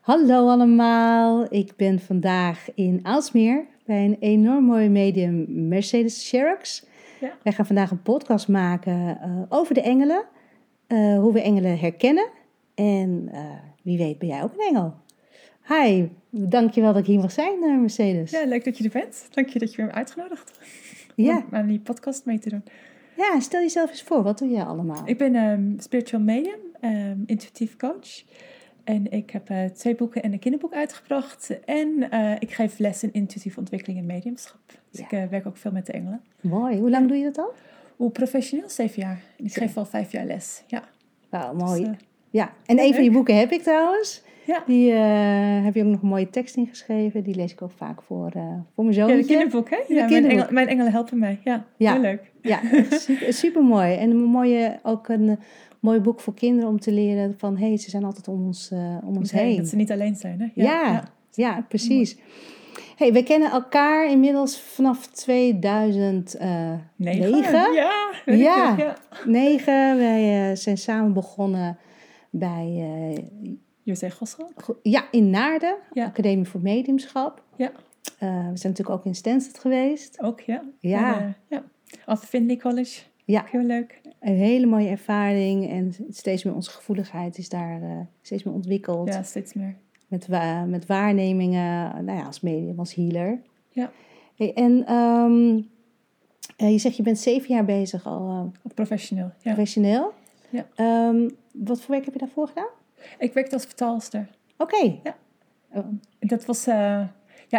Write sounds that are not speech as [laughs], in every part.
Hallo allemaal, ik ben vandaag in Aalsmeer bij een enorm mooi medium Mercedes Xerox. Ja. Wij gaan vandaag een podcast maken eh, over de engelen, eh, hoe we engelen herkennen en eh, wie weet ben jij ook een engel. Hi, dankjewel dat ik hier mag zijn Mercedes. Ja, leuk dat je er bent. Dank je dat je me hebt uitgenodigd Ja. om aan die podcast mee te doen. ja, stel jezelf eens voor, wat doe jij allemaal? Ik ben ehm, spiritual medium, ehm, intuïtief coach. En ik heb eh, twee boeken en een kinderboek uitgebracht. En eh, ik geef les in intuïtieve ontwikkeling en mediumschap. Dus Ja. ik eh, werk ook veel met de engelen. Mooi, hoe lang doe je dat al? Hoe professioneel? Zeven jaar. En ik geef al vijf jaar les. Ja. Wauw, Dus, mooi. Ja, en Ja, een van je boeken heb ik trouwens. ja. Die heb je ook nog een mooie tekst in geschreven. Die lees ik ook vaak voor, voor mijn Ja, zoontje. de kinderboek, hè? Ja, mijn, kinderboek. engel- mijn engelen helpen mij. Ja, Ja. heel leuk. Ja, [laughs] super, mooi. En een mooie, ook een mooi boek voor kinderen om te leren van... hé, hey, ze zijn altijd om ons, eh, om ons heen. Dat ze niet alleen zijn, hè? Ja, ja. precies. hey, we kennen elkaar inmiddels vanaf 2009. Negen? Ja, Ja. ja. Negen. Wij eh, zijn samen begonnen bij... eh, José Ja, in Naarden, Ja. Academie voor Mediumschap. Ja. We zijn natuurlijk ook in Stansted geweest. Ook, ja. Ja. En, eh, ja. Arthur Findlay College. Ja. Heel leuk. Een hele mooie ervaring en steeds meer onze gevoeligheid is daar eh, steeds meer ontwikkeld. Ja, steeds meer. Met, wa- met waarnemingen, nou ja, als medium, als healer. Ja. Hey, en ehm, eh, je zegt je bent zeven jaar bezig al eh, Professioneel, ja. professioneel. Ja. Ehm, wat voor werk heb je daarvoor gedaan? Ik werkte als vertaalster. Oké. Ja. Oh, Dat was eh, ja,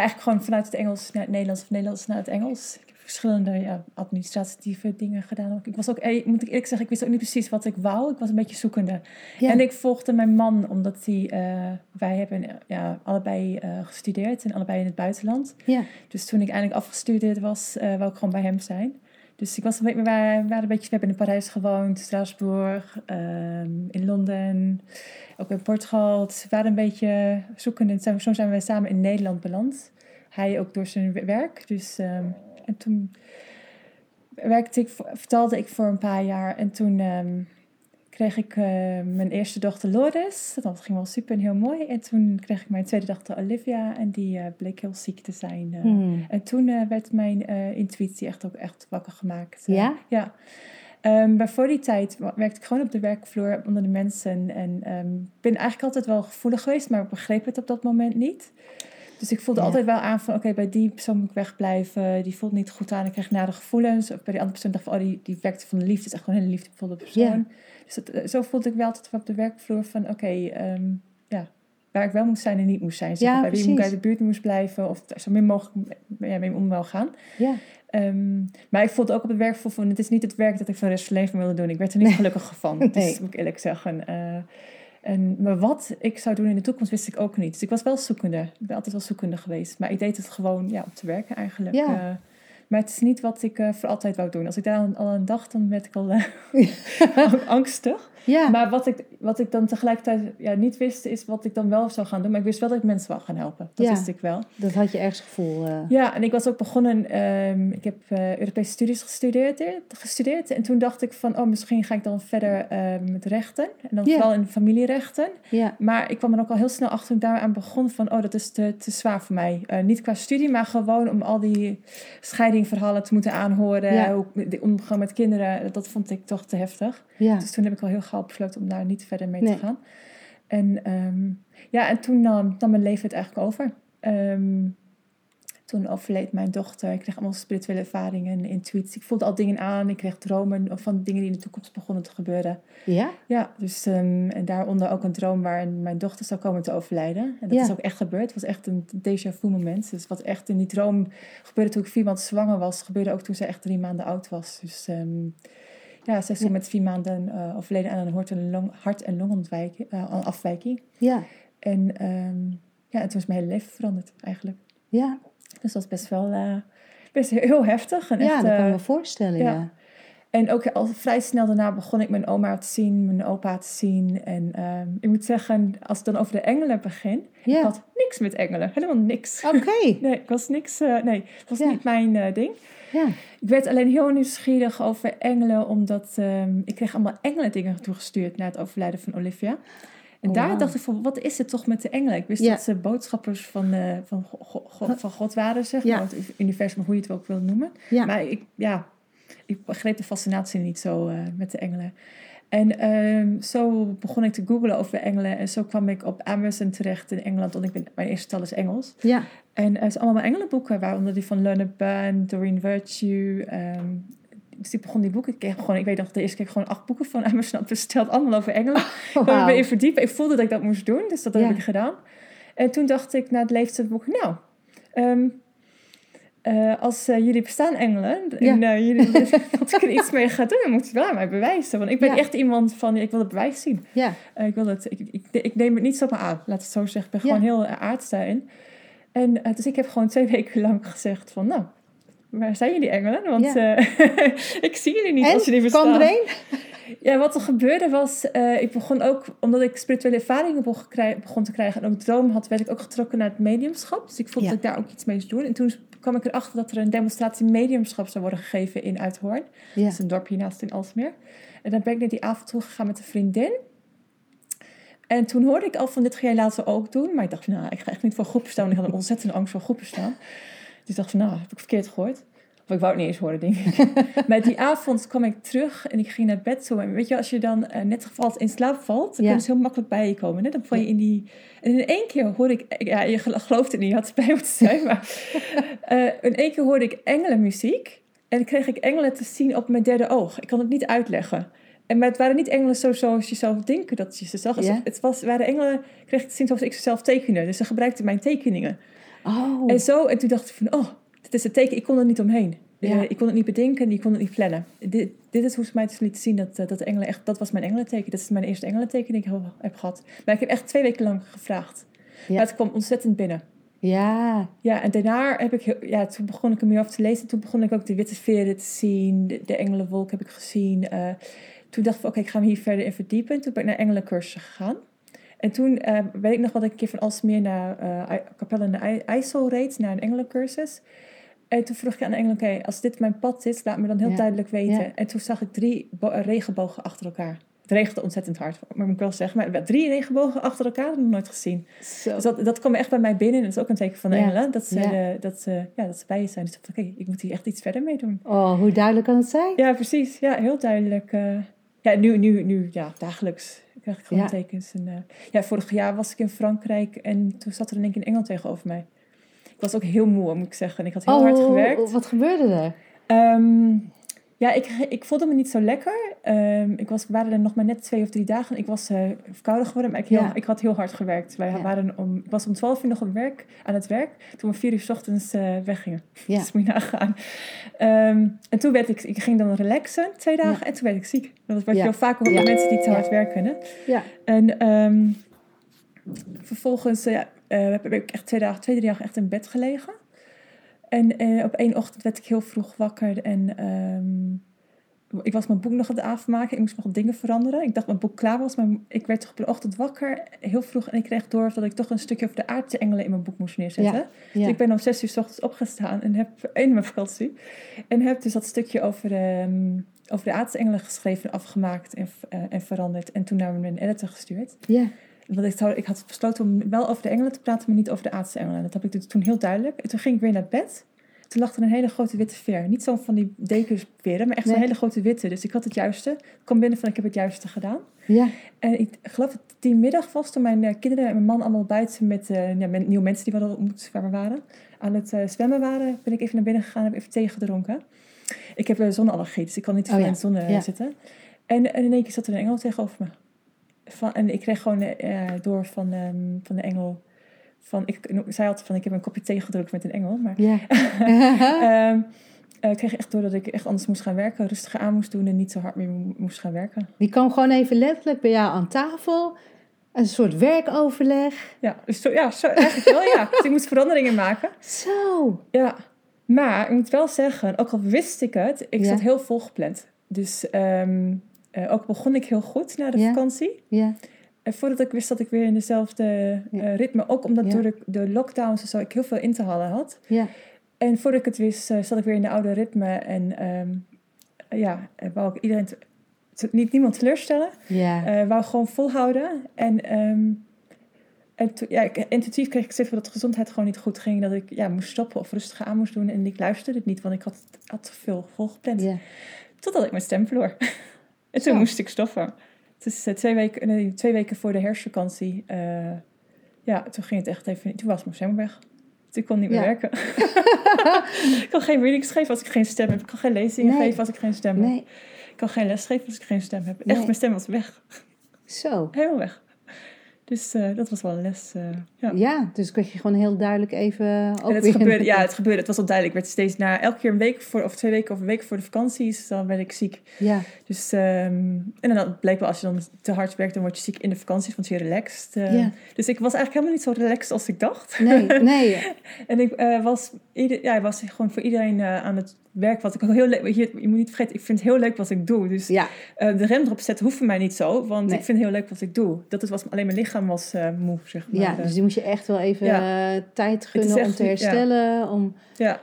eigenlijk gewoon vanuit het Engels naar het Nederlands of Nederlands naar het Engels. Ik verschillende ja, administratieve dingen gedaan. Ik was ook, eh, moet ik eerlijk zeggen, ik wist ook niet precies wat ik wou. Ik was een beetje zoekende. ja. En ik volgde mijn man, omdat hij, eh, wij hebben ja, allebei eh, gestudeerd en allebei in het buitenland. ja. Dus toen ik eindelijk afgestudeerd was, eh wou ik gewoon bij hem zijn. Dus ik was een beetje, we waren, we waren een beetje, we hebben in Parijs gewoond, Straatsburg, ehm, in Londen, ook in Portugal. Dus we waren een beetje zoekende. En zo- Zo zijn we samen in Nederland beland. Hij ook door zijn werk. Dus, ehm, en toen werkte ik, voor- vertaalde ik voor een paar jaar. En toen ehm, kreeg ik eh, mijn eerste dochter Loris. Dat ging wel super en heel mooi. En toen kreeg ik mijn tweede dochter Olivia. En die eh, bleek heel ziek te zijn. eh. Hmm. En toen werd mijn intuïtie echt ook echt wakker gemaakt. Ja? Ja. Ehm, maar voor die tijd werkte ik gewoon op de werkvloer onder de mensen. En ik ben eigenlijk altijd wel gevoelig geweest, maar ik begreep het op dat moment niet. Dus ik voelde Ja. altijd wel aan van, oké, bij die persoon moet ik wegblijven. Die voelt niet goed aan. Ik kreeg nare gevoelens. Of bij die andere persoon dacht van, oh, die, die werkte van de liefde. is echt gewoon een hele liefdevolle persoon. Dus dat, eh, zo voelde ik wel altijd op de werkvloer van, oké, ehm, ja, waar ik wel moest zijn en niet moest zijn. Zeg Ja, bij wie ik precies. uit de buurt moest blijven. Of zo min mogelijk ja, mee om wil gaan. ja. Ehm, maar ik voelde ook op het werk van, het is niet het werk dat ik voor de rest van mijn leven wilde doen. Ik werd er niet Nee. [laughs] gelukkig van. Nee. Dus moet ik eerlijk zeggen. Eh, en, maar wat ik zou doen in de toekomst wist ik ook niet. Dus ik was wel zoekende. Ik ben altijd wel zoekende geweest. Maar ik deed het gewoon ja, om te werken eigenlijk. Ja. Eh, maar het is niet wat ik eh, voor altijd wou doen. Als ik daar al, aan dacht, dan werd ik al eh, [laughs] [laughs] angstig. Ja. Maar wat ik, wat ik dan tegelijkertijd ja, niet wist, is wat ik dan wel zou gaan doen. Maar ik wist wel dat ik mensen wou gaan helpen. Dat Ja. wist ik wel. Dat had je ergens gevoel. eh. Ja, en ik was ook begonnen. ehm, ik heb eh, Europese studies gestudeerd, gestudeerd. En toen dacht ik van, oh, misschien ga ik dan verder ehm, met rechten. En dan vooral in familierechten. Ja, Maar ik kwam er ook al heel snel achter toen ik daaraan begon van, oh, dat is te, te zwaar voor mij. Eh, niet qua studie, maar gewoon om al die scheidingverhalen te moeten aanhoren. Ja. Hoe, de omgang met kinderen, dat vond ik toch te heftig. Ja. Dus toen heb ik al heel gauw besloten om daar niet verder mee Nee. te gaan. En ehm, ja, en toen nam, nam mijn leven het eigenlijk over. Ehm, toen overleed mijn dochter. Ik kreeg allemaal spirituele ervaringen en intuïtie. Ik voelde al dingen aan. Ik kreeg dromen van dingen die in de toekomst begonnen te gebeuren. ja? Ja, dus ehm, en daaronder ook een droom waarin mijn dochter zou komen te overlijden. En dat Ja. is ook echt gebeurd. Het was echt een déjà vu moment. Dus wat echt in die droom gebeurde toen ik vier maanden zwanger was, gebeurde ook toen ze echt drie maanden oud was. Dus ja, ze is Ja. met vier maanden eh, overleden aan een hart- en, long, hart- en longontwijking, eh, afwijking. Ja, En ehm, ja, en toen is mijn hele leven veranderd eigenlijk. ja. Dus dat was best wel eh, best heel heftig. En ja echt, dat kan ik me voorstellen, ja. ja. En ook al vrij snel daarna begon ik mijn oma te zien, mijn opa te zien. En ehm, ik moet zeggen, als ik dan over de engelen begin, Ja. ik had niks met engelen. Helemaal niks. Oké, [laughs] Nee, ik was niks, eh, nee, het was niet mijn eh, ding. ja. Ik werd alleen heel nieuwsgierig over engelen, omdat ehm, ik kreeg allemaal engelen dingen toegestuurd na het overlijden van Olivia. En Oh, daar dacht ik van, wat is het toch met de engelen? Ik wist dat ze boodschappers van, eh, van, Go- Go- Go- van God waren, zeg maar. Het universum, hoe je het ook wil noemen. Ja. Maar ik, ja, ik begreep de fascinatie niet zo eh, met de engelen. En ehm, zo begon ik te googlen over engelen. En zo kwam ik op Amazon terecht in Engeland. Want ik ben, mijn eerste taal is Engels. Ja. En het zijn allemaal engelenboeken, waaronder die van Byrne, Doreen Virtue. ehm, dus ik begon die boeken. Ik, gewoon, ik weet nog, de eerste keer gewoon acht boeken van Amazon besteld. Allemaal over engelen. Ik wilde Wauw. me in verdiepen. Ik voelde dat ik dat moest doen, dus dat Ja. heb ik gedaan. En toen dacht ik na het leeftijdsboek, nou, ehm, eh, als eh, jullie bestaan engelen en eh, jullie [laughs] [laughs] dat ik er iets mee ga doen, dan moet je wel aan mij bewijzen. Want ik ben Ja. echt iemand van, ik wil het bewijs zien. Ja. Ik, wil het, ik, ik, ik neem het niet zomaar aan, laat het zo zeggen. Ik ben gewoon heel aards daarin. En dus ik heb gewoon twee [laughs] weken lang gezegd van, nou, waar zijn jullie engelen? Want ik zie jullie niet En? als jullie bestaan. Er? Ja, wat er gebeurde was, ik begon ook, omdat ik spirituele ervaringen begon, te krijgen en ook droom had, werd ik ook getrokken naar het mediumschap. Dus ik voelde Ja. dat ik daar ook iets mee moest doen. En toen kwam ik erachter dat er een demonstratie mediumschap zou worden gegeven in Uithoorn. Ja. Dat is een dorpje naast in Alsmeer. En dan ben ik naar die avond toe gegaan met een vriendin. En toen hoorde ik al van dit ga jij later ook doen. Maar ik dacht nou, ik ga echt niet voor groepen staan. Ik had een ontzettende angst voor groepen staan. Dus ik dacht van, nou, heb ik verkeerd gehoord. Ik wou het niet eens horen, denk ik. [laughs] maar die avond kwam ik terug en ik ging naar bed toe. En weet je, als je dan eh, net valt, in slaap valt, dan Ja. kun je dus heel makkelijk bij je komen. Hè? Dan val je in die... En in één keer hoorde ik... Ja, je gel- gelooft het niet, je had het bij moeten zijn. [laughs] Maar eh, in één keer hoorde ik engelenmuziek. En kreeg ik engelen te zien op mijn derde oog. Ik kan het niet uitleggen. En maar het waren niet engelen zo zoals je zou denken dat je ze zag. Het was, waren engelen, kreeg ik te zien zoals ik ze zelf tekende. Dus ze gebruikten mijn tekeningen. Oh. En zo, en toen dacht ik van, oh, dit is het teken. Ik kon er niet omheen. Ja. Eh, ik kon het niet bedenken, ik kon het niet plannen. Dit, dit is hoe ze mij dus lieten zien dat, eh, dat de engelen echt, dat was mijn engelenteken. Dat is mijn eerste engelenteken die ik heb- gehad. Maar ik heb echt twee weken lang gevraagd. Ja. Maar het kwam ontzettend binnen. Ja. Ja, en daarna heb ik, ja, toen begon ik er meer over te lezen. Toen begon ik ook de witte veren te zien, de, de engelenwolk heb ik gezien. Eh, toen dacht ik, oké, ik ga me hier verder in verdiepen. Toen ben ik naar engelencursussen gegaan. En toen weet ik nog wat ik een keer van Alsmeer naar eh Capelle IJ- IJssel reed, naar een engelencursus. En toen vroeg ik aan de engel, oké, als dit mijn pad is, laat me dan heel Ja. duidelijk weten. Ja. En toen zag ik drie eh, regenbogen achter elkaar. Het regende ontzettend hard, maar moet ik wel zeggen. Maar drie regenbogen achter elkaar had ik nog nooit gezien. Zo. Dus dat, dat kwam echt bij mij binnen. En dat is ook een teken van Ja. engelen. Dat ze, de- dat, ze, ja, dat ze bij je zijn. Dus ik dacht, oké, ik moet hier echt iets verder mee doen. Oh, hoe duidelijk kan het zijn? Ja, precies. Ja, heel duidelijk. eh. ja, nu, nu, nu, ja, dagelijks krijg ik gewoon tekens. En, eh, ja, vorig jaar was ik in Frankrijk en toen zat er in één keer een engel tegenover mij. Was ook heel moe, moet ik zeggen. En ik had heel oh, hard gewerkt. wat gebeurde er? Ehm, ja, ik, ik voelde me niet zo lekker. Ehm, ik was, waren er nog maar net twee of drie dagen. Ik was eh verkouden geworden, maar ik, heel, Ja. ik had heel hard gewerkt. Wij Ja. waren om, ik was om twaalf uur nog op werk, aan het werk, toen we vier uur 's ochtends eh, weggingen. Ja. [laughs] Dus moet je nagaan. Ehm, en toen werd ik, ik ging dan relaxen, twee dagen, en toen werd ik ziek. Dat is wat je heel vaak hoort bij mensen die te hard werken. Hè? Ja. En vervolgens eh, ja, eh, heb ik echt twee dagen, twee, drie dagen echt in bed gelegen. En eh, op één ochtend werd ik heel vroeg wakker en ehm, ik was mijn boek nog aan het afmaken. Ik moest nog wat dingen veranderen. Ik dacht dat mijn boek klaar was, maar ik werd toch op de ochtend wakker, heel vroeg. En ik kreeg door dat ik toch een stukje over de aardse engelen in mijn boek moest neerzetten. Ja. Dus ik ben om zes uur s ochtends opgestaan en heb in mijn vakantie. En heb dus dat stukje over, ehm, over de aardse engelen geschreven, afgemaakt en, eh, en veranderd. En toen naar mijn editor gestuurd. Ja. Want ik, zou, ik had besloten om wel over de engelen te praten, maar niet over de aardse engelen. Dat heb ik dus toen heel duidelijk. En toen ging ik weer naar bed. Toen lag er een hele grote witte veer. Niet zo van die dekensveren, maar echt Nee. zo'n hele grote witte. Dus ik had het juiste. Ik kwam binnen van ik heb het juiste gedaan. Ja. En ik geloof dat die middag was toen mijn eh, kinderen en mijn man allemaal buiten met, eh, ja, met nieuwe mensen die we hadden ontmoet waar we waren. Aan het eh, zwemmen waren, ben ik even naar binnen gegaan en heb even thee gedronken. Ik heb een zonneallergie, dus ik kan niet te Oh veel ja, in de zon ja. zitten. En, en in één keer zat er een engel tegenover me. Van, en ik kreeg gewoon eh, door van, ehm, van de engel. Van, ik, zij had van ik heb een kopje thee gedrukt met een engel. Maar Ja. [laughs] [laughs] ehm, eh, ik kreeg echt door dat ik echt anders moest gaan werken. Rustiger aan moest doen en niet zo hard meer mo- moest gaan werken. Die kwam gewoon even letterlijk bij jou aan tafel. Een soort werkoverleg. Ja, dus zo, ja, zo, eigenlijk wel ja. Dus ik moest veranderingen maken. Zo. Ja, maar ik moet wel zeggen, ook al wist ik het, ik Ja. zat heel volgepland. Dus ehm, eh, ook begon ik heel goed na de vakantie. Ja. En voordat ik wist dat ik weer in dezelfde eh, ritme, ook omdat door de, de lockdowns en zo ik heel veel in te halen had. Ja. En voordat ik het wist, eh, zat ik weer in de oude ritme. En ehm, ja, wou ik iedereen niet niemand teleurstellen. Ja. Wou gewoon volhouden. En, ehm, en to- ja, intuïtief kreeg ik steeds dat de gezondheid gewoon niet goed ging. Dat ik ja, moest stoppen of rustig aan moest doen. En ik luisterde het niet, want ik had, had te veel volgepland. ja. Totdat ik mijn stem verloor. [laughs] en toen moest ik stoppen. Het is eh, twee, weken, nee, twee weken voor de herfstvakantie. eh, ja, toen ging het echt even. Toen was mijn stem weg. Toen kon ik niet meer Ja. werken. [laughs] ik kan geen readings geven als ik geen stem heb. Ik kan geen lezingen Nee. geven als ik geen stem heb. Nee, Ik kan geen les geven als ik geen stem heb. Echt, mijn stem was weg. zo. Helemaal weg. Dus eh, dat was wel een les. eh, ja. Ja, dus kreeg je gewoon heel duidelijk even ook en het weer... gebeurde, ja, het gebeurde. Het was al duidelijk. Ik werd steeds na elke keer een week voor, of twee weken of een week voor de vakanties, dan werd ik ziek. Ja, Dus, ehm, en dan wel als je dan te hard werkt, dan word je ziek in de vakanties, want je relaxed. eh. Ja. Dus ik was eigenlijk helemaal niet zo relaxed als ik dacht. nee, [laughs] nee. En ik was, ieder, ja, ik was gewoon voor iedereen aan het werk. Wat ik ook heel leuk, je, je moet niet vergeten, ik vind het heel leuk wat ik doe. Dus Ja, de rem erop zetten hoeft voor mij niet zo, want Nee. ik vind het heel leuk wat ik doe. Dat is was alleen mijn lichaam was eh, moe, zeg maar. ja, Eh, dus die moet je echt wel even Ja. eh, tijd gunnen om te ja. herstellen. Om, ja.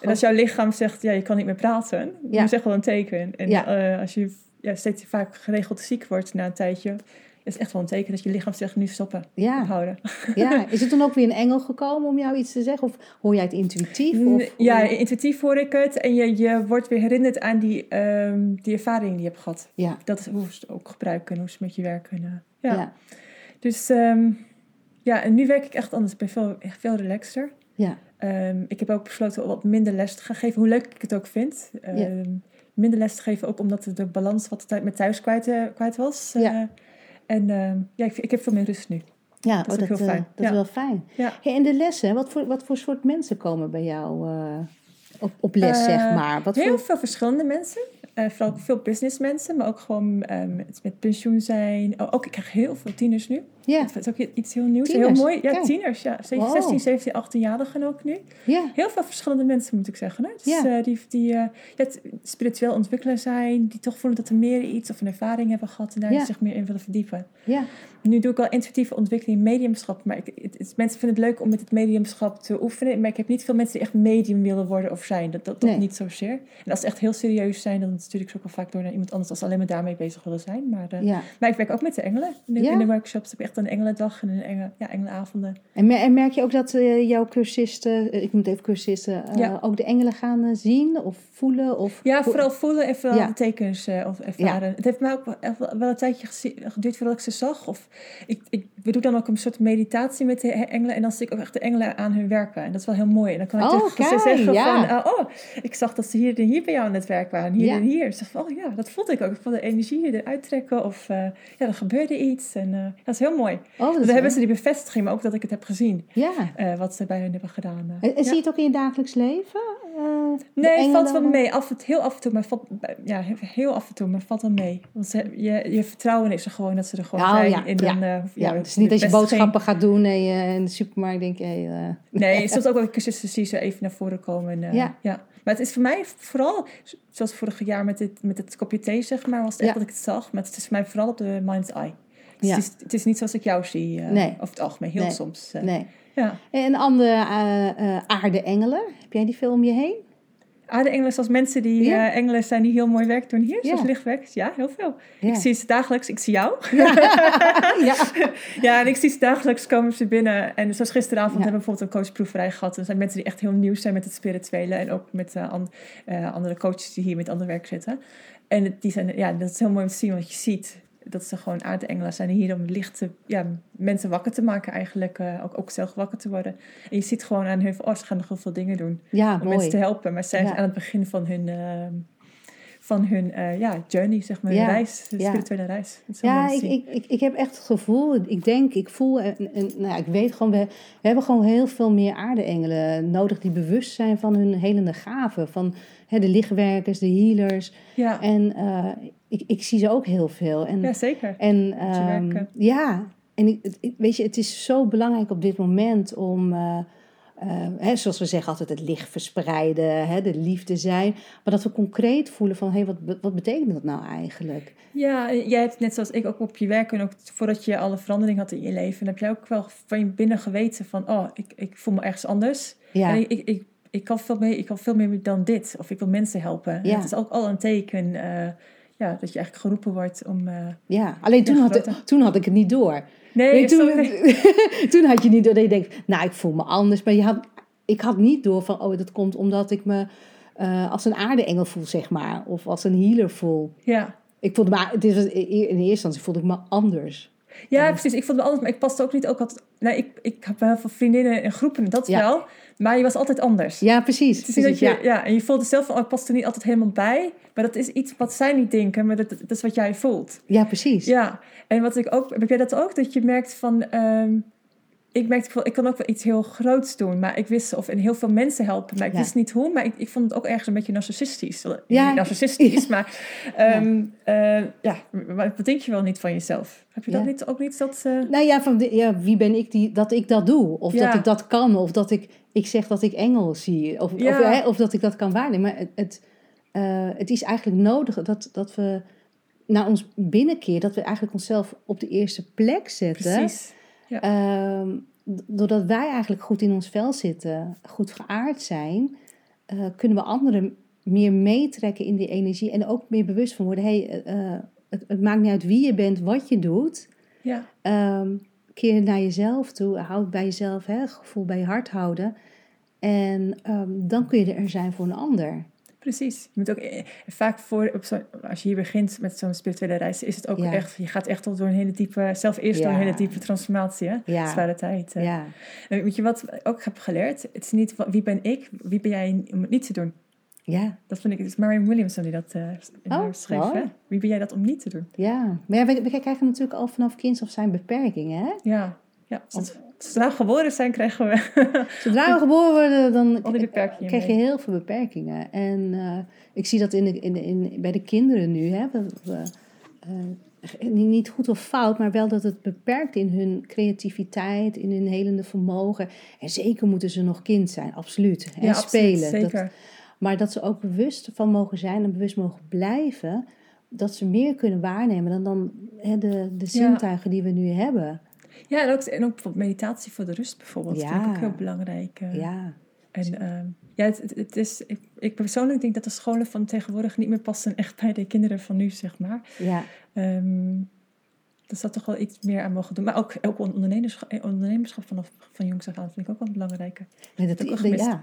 En als jouw lichaam zegt, ja, je kan niet meer praten, Ja. dat is echt wel een teken. En Ja. als je ja, steeds vaak geregeld ziek wordt na een tijdje, is echt wel een teken dat je lichaam zegt, nu stoppen, ja, ophouden. ja, [laughs] is het dan ook weer een engel gekomen om jou iets te zeggen? Of hoor jij het intuïtief? Of, Ja, intuïtief hoor ik het. En je, je wordt weer herinnerd aan die, ehm, die ervaring die je hebt gehad. ja, Dat is hoe ze het ook gebruiken, hoe ze met je werken. ja. Dus ehm, ja, en nu werk ik echt anders. Ik ben veel, echt veel relaxter. ja, Ehm, ik heb ook besloten om wat minder les te gaan geven, hoe leuk ik het ook vind. Ehm, Minder les te geven, ook omdat de balans wat de tijd met thuis kwijt, eh, kwijt was. Ja. Eh, en ja, ik, ik heb veel meer rust nu. ja. Dat is oh, ook heel eh, fijn. dat Ja. is wel fijn. Ja. Hey, en de lessen, wat voor, wat voor soort mensen komen bij jou eh, op, op les, zeg Eh, maar? Wat Heel voor, veel verschillende mensen. Eh, vooral veel businessmensen, maar ook gewoon ehm, met, met pensioen zijn. Oh, ook, ik krijg heel veel tieners nu. ja, Dat is ook iets heel nieuws. Tieners? Heel mooi. Ja, Kijk. tieners. Ja. Ze- Wow. 16, 17, 18-jarigen ook nu. ja, Heel veel verschillende mensen, moet ik zeggen. Hè? Dus, Ja. eh, die die eh, ja, spiritueel ontwikkelen zijn. Die toch voelen dat er meer iets of een ervaring hebben gehad. En daar zich meer in willen verdiepen. ja, Nu doe ik al intuïtieve ontwikkeling in mediumschap. Maar ik, het, het- mensen vinden het leuk om met het mediumschap te oefenen. Maar ik heb niet veel mensen die echt medium willen worden of zijn. Dat, dat, dat Nee. niet zozeer. En als ze echt heel serieus zijn, dan stuur ik ze ook wel vaak door naar iemand anders als ze alleen maar daarmee bezig willen zijn. Maar, eh, ja. maar ik werk ook met de engelen. In de, Ja? in de workshops heb ik echt een engelendag en een engel, ja, engelenavonden. En, mer- en merk je ook dat eh, jouw cursisten, eh, ik moet even cursisten, Ja. ook de engelen gaan zien of voelen? Of, Ja, vooral voelen en vooral de tekens of ervaren. Het heeft mij ook wel, wel, een tijdje geduurd voordat ik ze zag. Of ik, ik we doen dan ook een soort meditatie met de engelen. En dan zie ik ook echt de engelen aan hun werken. En dat is wel heel mooi. En dan kan ik Oh, tegen kijk, zeggen ja. van... eh, oh, ik zag dat ze hier en hier bij jou aan het werk waren. Hier Ja. en hier. Ze van, oh ja, dat voelde ik ook. Ik voelde de energie eruit trekken. Of eh, ja, er gebeurde iets. En eh, dat is heel mooi. Oh, Dan hebben ze die bevestiging, maar ook dat ik het heb gezien. Ja. eh, wat ze bij hun hebben gedaan. En, zie je het ook in je dagelijks leven? Nee, valt wel mee. Af, en- heel af en toe, maar valt, ja, heel af en toe, maar valt wel mee. Want ze, je, je vertrouwen is er gewoon dat ze er gewoon Oh, zijn. ja, en ja. dan, eh, Ja, ja, het is niet dat je boodschappen gaat doen en je in de supermarkt denkt, hé, eh, Nee, [laughs] soms ook wel cursisten die ze even naar voren komen. En, eh, Ja. ja. Maar het is voor mij vooral, zoals vorig jaar met, dit, met het kopje thee, zeg maar, was het echt dat ik het zag. Maar het is voor mij vooral op de mind's eye. Dus Ja. het, is, het is niet zoals ik jou zie, Nee. over het algemeen, heel Nee. soms. nee. Ja. En andere eh, eh, aarde-engelen, heb jij die veel om je heen? Aarde-engelen zoals mensen die Ja. eh, engelen zijn die heel mooi werk doen hier, zoals Ja. lichtwerk. Ja, heel veel. Ja. Ik zie ze dagelijks, ik zie jou. [laughs] ja. Ja, en ik zie ze dagelijks komen ze binnen. En zoals gisteravond hebben we bijvoorbeeld een coachproeverij gehad. Er zijn mensen die echt heel nieuw zijn met het spirituele. En ook met an- andere coaches die hier met ander werk zitten. En die zijn, ja, dat is heel mooi om te zien. Want je ziet dat ze gewoon aardengelen zijn. Hier om licht te, ja, mensen wakker te maken eigenlijk. eh, ook, ook zelf wakker te worden. En je ziet gewoon aan hun oh, ze gaan nog heel veel dingen doen. Ja, Om mooi. mensen te helpen. Maar ze zijn Ja. aan het begin van hun... eh, van hun eh, ja, journey, zeg maar, hun reis, de spirituele reis. Ja, ik, ik, ik, ik heb echt het gevoel, ik denk, ik voel, en, en nou ik weet gewoon, we, we hebben gewoon heel veel meer aarde-engelen nodig die bewust zijn van hun helende gaven. Van hè, de lichtwerkers, de healers. ja. En ik, ik zie ze ook heel veel. En, ja, zeker. en ehm, ja, en ik, het- ik- weet je, het is zo belangrijk op dit moment om, eh, eh, hè, zoals we zeggen altijd, het licht verspreiden, hè, de liefde zijn. Maar dat we concreet voelen van, hé, hey, wat, wat betekent dat nou eigenlijk? Ja, jij hebt net zoals ik ook op je werk en ook voordat je alle verandering had in je leven, heb jij ook wel van je binnen geweten van, oh, ik, ik voel me ergens anders. Ja, En ik, ik, ik, ik kan veel meer, ik kan veel meer dan dit. Of ik wil mensen helpen. En Ja. Dat is ook al een teken. eh, ja, dat je eigenlijk geroepen wordt om... eh, Ja, alleen toen had, ik, toen had ik het niet door. nee, Nee, toen, [laughs] toen had je niet door dat je denkt, nou, ik voel me anders. Maar je had, ik had niet door van, oh, dat komt omdat ik me eh, als een aardeengel voel, zeg maar. Of als een healer voel. Ja. Ik voelde me, het is, in eerste instantie voelde ik me anders. Ja, precies. Ik vond me altijd, maar ik paste ook niet ook altijd. Nee, ik, ik heb heel veel vriendinnen en groepen, dat Ja. wel. Maar je was altijd anders. Ja, precies. Het is niet dat je, ja. en je voelde zelf van, oh, ik past er niet altijd helemaal bij. Maar dat is iets wat zij niet denken, maar dat, dat is wat jij voelt. ja. ja, precies. Ja, en wat ik ook, heb jij dat ook? Dat je merkt van, ehm, ik merkte, ik kan ook wel iets heel groots doen, maar ik wist, of en heel veel mensen helpen, maar ik Ja. wist niet hoe, maar ik, ik vond het ook ergens een beetje narcistisch. Ja. Narcistisch, [laughs] maar ehm, eh, ja, maar wat denk je wel niet van jezelf? Heb je dat Ja. niet, ook niet dat... eh, Nou ja, van de- ja, wie ben ik die, dat ik dat doe? Of Ja. dat ik dat kan? Of dat ik, ik zeg dat ik engel zie? Of, Ja. of, hè, of dat ik dat kan waarnemen? Maar het, het, eh, het is eigenlijk nodig dat, dat we naar ons binnenkeer, dat we eigenlijk onszelf op de eerste plek zetten. precies. Ehm, doordat wij eigenlijk goed in ons vel zitten, goed geaard zijn, eh, kunnen we anderen meer meetrekken in die energie en ook meer bewust van worden. Hey, eh, eh, het, het maakt niet uit wie je bent, wat je doet. Ja, Ehm, keer naar jezelf toe, houd bij jezelf, hè, gevoel bij je hart houden. En ehm, dan kun je er zijn voor een ander. Precies. Je moet ook eh, vaak voor, op zo, als je hier begint met zo'n spirituele reis, is het ook Ja. echt, je gaat echt al door een hele diepe, zelf eerst door een hele diepe transformatie, hè? Ja. Zware tijd. Ja, En weet je wat ik ook heb geleerd? Het is niet wie ben ik, wie ben jij om het niet te doen. ja, Dat vind ik, het is Marianne Williamson die dat in Oh, schreef. Hè? Wie ben jij dat om niet te doen? ja. Maar ja, we, we krijgen natuurlijk al vanaf kinds of zijn beperkingen. Hè? Ja, ja. Zodra we geboren zijn, krijgen we [laughs] Zodra we geboren worden, dan krijg je heel veel beperkingen. En eh, ik zie dat in de, in de, in, bij de kinderen nu. Hè, we, we, eh, niet- goed of fout, maar wel dat het beperkt in hun creativiteit, in hun helende vermogen. En zeker moeten ze nog kind zijn, absoluut. En Ja, absoluut, spelen. Dat, zeker. maar dat ze ook bewust van mogen zijn en bewust mogen blijven. Dat ze meer kunnen waarnemen dan, dan hè, de, de zintuigen die we nu hebben. Ja, en ook, en ook meditatie voor de rust bijvoorbeeld. Dat vind ik ook heel belangrijk. eh. Ja, En ehm, ja, het, het, is, ik, ik persoonlijk denk dat de scholen van tegenwoordig niet meer passen echt bij de kinderen van nu, zeg maar. ja, Ehm dus dat toch wel iets meer aan mogen doen. Maar ook, ook ondernemerschap, eh, ondernemerschap vanaf van jongs af aan vind ik ook wel belangrijker. Nee, dat, ik dat- ja.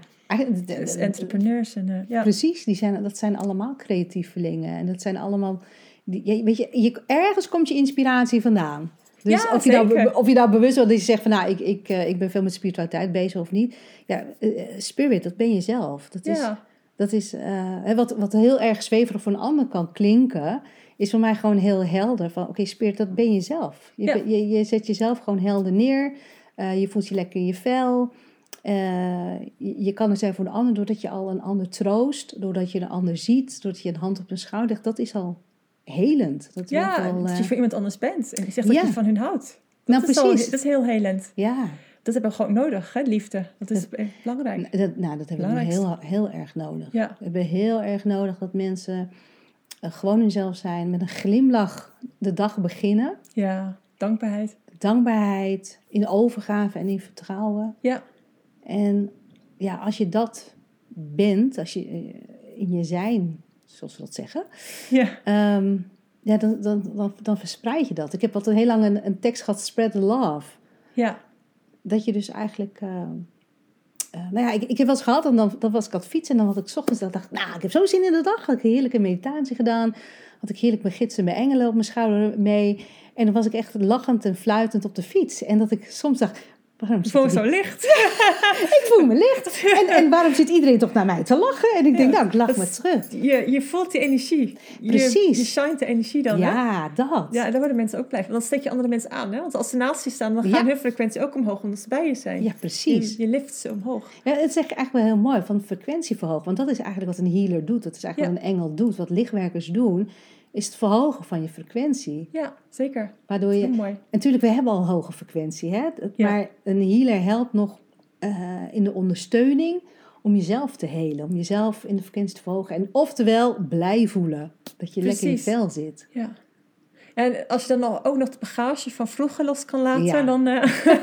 Dus entrepreneurs en eh, ja. Precies, die zijn, dat zijn allemaal creatievelingen. En dat zijn allemaal. Die, weet je, je, ergens komt je inspiratie vandaan. Dus Ja, of, je nou, zeker. of je nou bewust wordt dat je zegt van nou, ik, ik, eh, ik ben veel met spiritualiteit bezig of niet. Ja, eh, spirit, dat ben je zelf. Dat is, ja, dat is eh, wat, wat heel erg zweverig voor een ander kan klinken, is voor mij gewoon heel helder. Van oké, spirit, dat ben je zelf. Je, Ja. je, je zet jezelf gewoon helder neer. Eh, je voelt je lekker in je vel. Eh, je, je kan er zijn voor een ander doordat je al een ander troost, doordat je een ander ziet, doordat je een hand op een schouder legt. Dat is al helend. Dat ja al, dat eh, je voor iemand anders bent. En je zegt dat Ja. je van hun houdt. Dat, Nou, is, al- precies. dat is heel helend. ja, Dat hebben we gewoon nodig, hè, liefde. Dat is belangrijk. dat, nou, dat hebben we heel, heel erg nodig. Ja, We hebben heel erg nodig dat mensen eh, gewoon hunzelf zijn, met een glimlach de dag beginnen. ja, dankbaarheid. Dankbaarheid, in overgave en in vertrouwen. Ja, En ja, als je dat bent, als je eh, in je zijn, zoals we dat zeggen, ja, ehm, ja, dan, dan, dan, dan verspreid je dat. Ik heb altijd heel lang een, een tekst gehad, spread the love. ja. Dat je dus eigenlijk... eh, eh, nou ja, ik, ik heb wel eens gehad, en dan, dan was ik aan het fietsen... en dan had ik 's ochtends, dat dacht nou, ik heb zo zin in de dag. Had ik een heerlijke meditatie gedaan. Had ik heerlijk mijn gidsen, mijn engelen op mijn schouder mee. En dan was ik echt lachend en fluitend op de fiets. En dat ik soms dacht, waarom zit Gewoon die- zo licht. [laughs] Ik voel me licht. En, en waarom zit iedereen toch naar mij te lachen? En ik denk, Ja, nou, ik lach me terug. Je, je voelt die energie. Je, Precies. Je shine de energie dan, hè? Ja, dat. Ja, daar worden mensen ook blij van. Dan steek je andere mensen aan, hè? Want als ze naast je staan, dan Ja. gaat hun frequentie ook omhoog, omdat ze bij je zijn. Ja, precies. Je, je lift ze omhoog. Ja, het is eigenlijk wel heel mooi, van frequentie verhogen. Want dat is eigenlijk wat een healer doet. Dat is eigenlijk wat een engel doet. Wat lichtwerkers doen, is het verhogen van je frequentie. Ja, zeker. Waardoor je... mooi. Natuurlijk, we hebben al hoge frequentie. Hè? Ja. Maar een healer helpt nog eh, in de ondersteuning om jezelf te helen. Om jezelf in de frequentie te verhogen. En oftewel, blij voelen. Dat je lekker in je vel zit. Ja. En als je dan nog- ook nog de bagage van vroeger los kan laten, Ja. dan... eh, [laughs]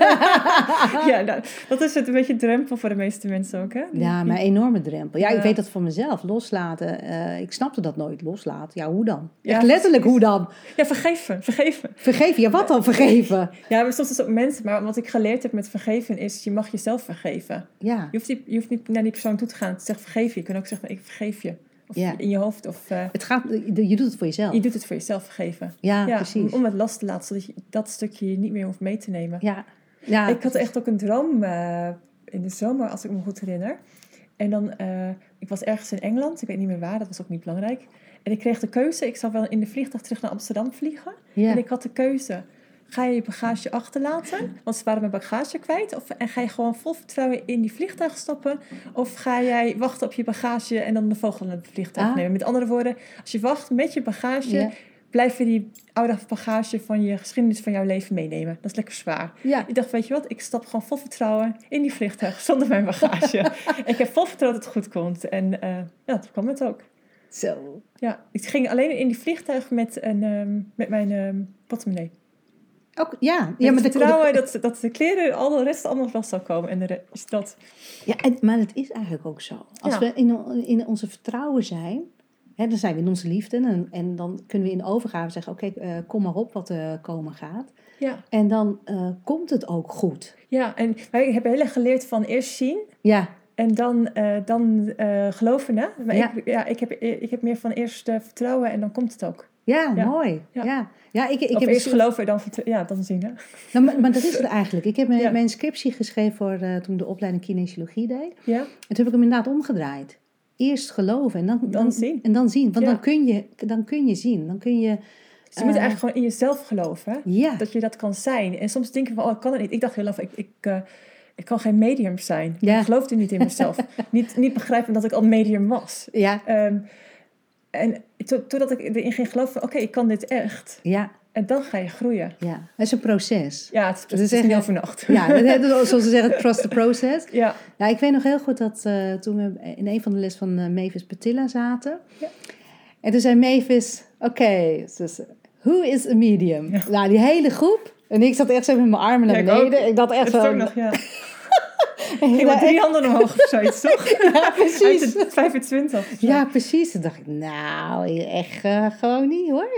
[laughs] ja, nou, dat is het een beetje een drempel voor de meeste mensen ook, hè? Ja, maar een enorme drempel. Ja, ik weet dat van mezelf. Loslaten. eh, ik snapte dat nooit. Loslaten. Ja, hoe dan? Ja, Echt letterlijk, hoe dan? Ja, vergeven, vergeven. Vergeven. Ja, wat dan vergeven? [laughs] Ja, maar soms is het ook mensen. Maar wat ik geleerd heb met vergeven is, je mag jezelf vergeven. Ja, Je hoeft, niet, je hoeft niet naar die persoon toe te gaan zeggen vergeef je. Je kan ook zeggen, ik vergeef je. Of Ja. in je hoofd. Of eh, het gaat, je doet het voor jezelf. je doet het voor jezelf vergeven. Ja, ja, precies. Om, om het last te laten, zodat je dat stukje niet meer hoeft mee te nemen. Ja, ja. Ik had echt ook een droom eh, in de zomer, als ik me goed herinner. En dan, eh, ik was ergens in Engeland, ik weet niet meer waar, dat was ook niet belangrijk. En ik kreeg de keuze, ik zou wel in de vliegtuig terug naar Amsterdam vliegen. ja. En ik had de keuze, ga je je bagage achterlaten? Want ze waren mijn bagage kwijt. Of, en ga je gewoon vol vertrouwen in die vliegtuig stappen? Of ga jij wachten op je bagage en dan de volgende vliegtuig Ah. nemen? Met andere woorden, als je wacht met je bagage, blijf je die oude bagage van je geschiedenis van jouw leven meenemen. Dat is lekker zwaar. ja. Ik dacht, weet je wat, ik stap gewoon vol vertrouwen in die vliegtuig [laughs] zonder mijn bagage. [laughs] ik heb vol vertrouwen dat het goed komt. En eh, ja, dat kwam het ook. Zo. Ja, ik ging alleen in die vliegtuig met, een, ehm, met mijn ehm portemonnee. Ook, ja. Ja, ja, maar de, vertrouwen dat, dat de kleren, al de rest allemaal wel zou komen. En de re- is dat... Ja, en, maar het is eigenlijk ook zo. Als Ja. we in, in onze vertrouwen zijn, hè, dan zijn we in onze liefde. En, en dan kunnen we in overgave zeggen, oké, eh, kom maar op wat er komen gaat. Ja, En dan eh, komt het ook goed. ja, en wij hebben heel erg geleerd van eerst zien Ja, en dan, eh, dan eh, geloven. Hè? Maar Ja. ik, ja, ik, heb, ik heb meer van eerst eh, vertrouwen en dan komt het ook. Ja, Ja. mooi. Ja. Ja. Ja. ik, ik of heb eerst dus- geloven en dan, ja, dan zien. Hè? Nou, maar, maar dat is het [laughs] eigenlijk. Ik heb mijn, mijn scriptie geschreven voor eh, toen ik de opleiding kinesiologie deed. Ja, En toen heb ik hem inderdaad omgedraaid. Eerst geloven en dan, Dan zien. En dan zien. Want dan, kun je, dan kun je zien. Dan kun je... dus je moet Eh, eigenlijk gewoon in jezelf geloven. Hè? Ja, Dat je dat kan zijn. En soms denken we, oh, ik kan het niet. Ik dacht heel van, ik, ik, eh, ik kan geen medium zijn. Ik geloofde niet in mezelf. [laughs] niet, niet begrijpen dat ik al medium was. ja, Ehm, en to- totdat ik erin ging geloven van, oké, ik kan dit echt. ja, En dan ga je groeien. ja. Het is een proces. Ja, het, is, echt- niet overnacht. Ja, dat zoals ze zeggen, trust the process. Ja, Ja, ik weet nog heel goed dat eh, toen we in een van de les van eh, Mavis Patilla zaten. Ja. En toen zei Mavis, oké, dus, who is a medium? Ja. Nou, die hele groep. En ik zat echt zo met mijn armen naar Ja, ik beneden. Ik dacht echt nog, ja. [laughs] Ik met drie handen omhoog of zoiets, toch? [laughs] ja, precies. de 25. of zo. Ja, precies. Toen dacht ik, nou, echt eh, gewoon niet hoor.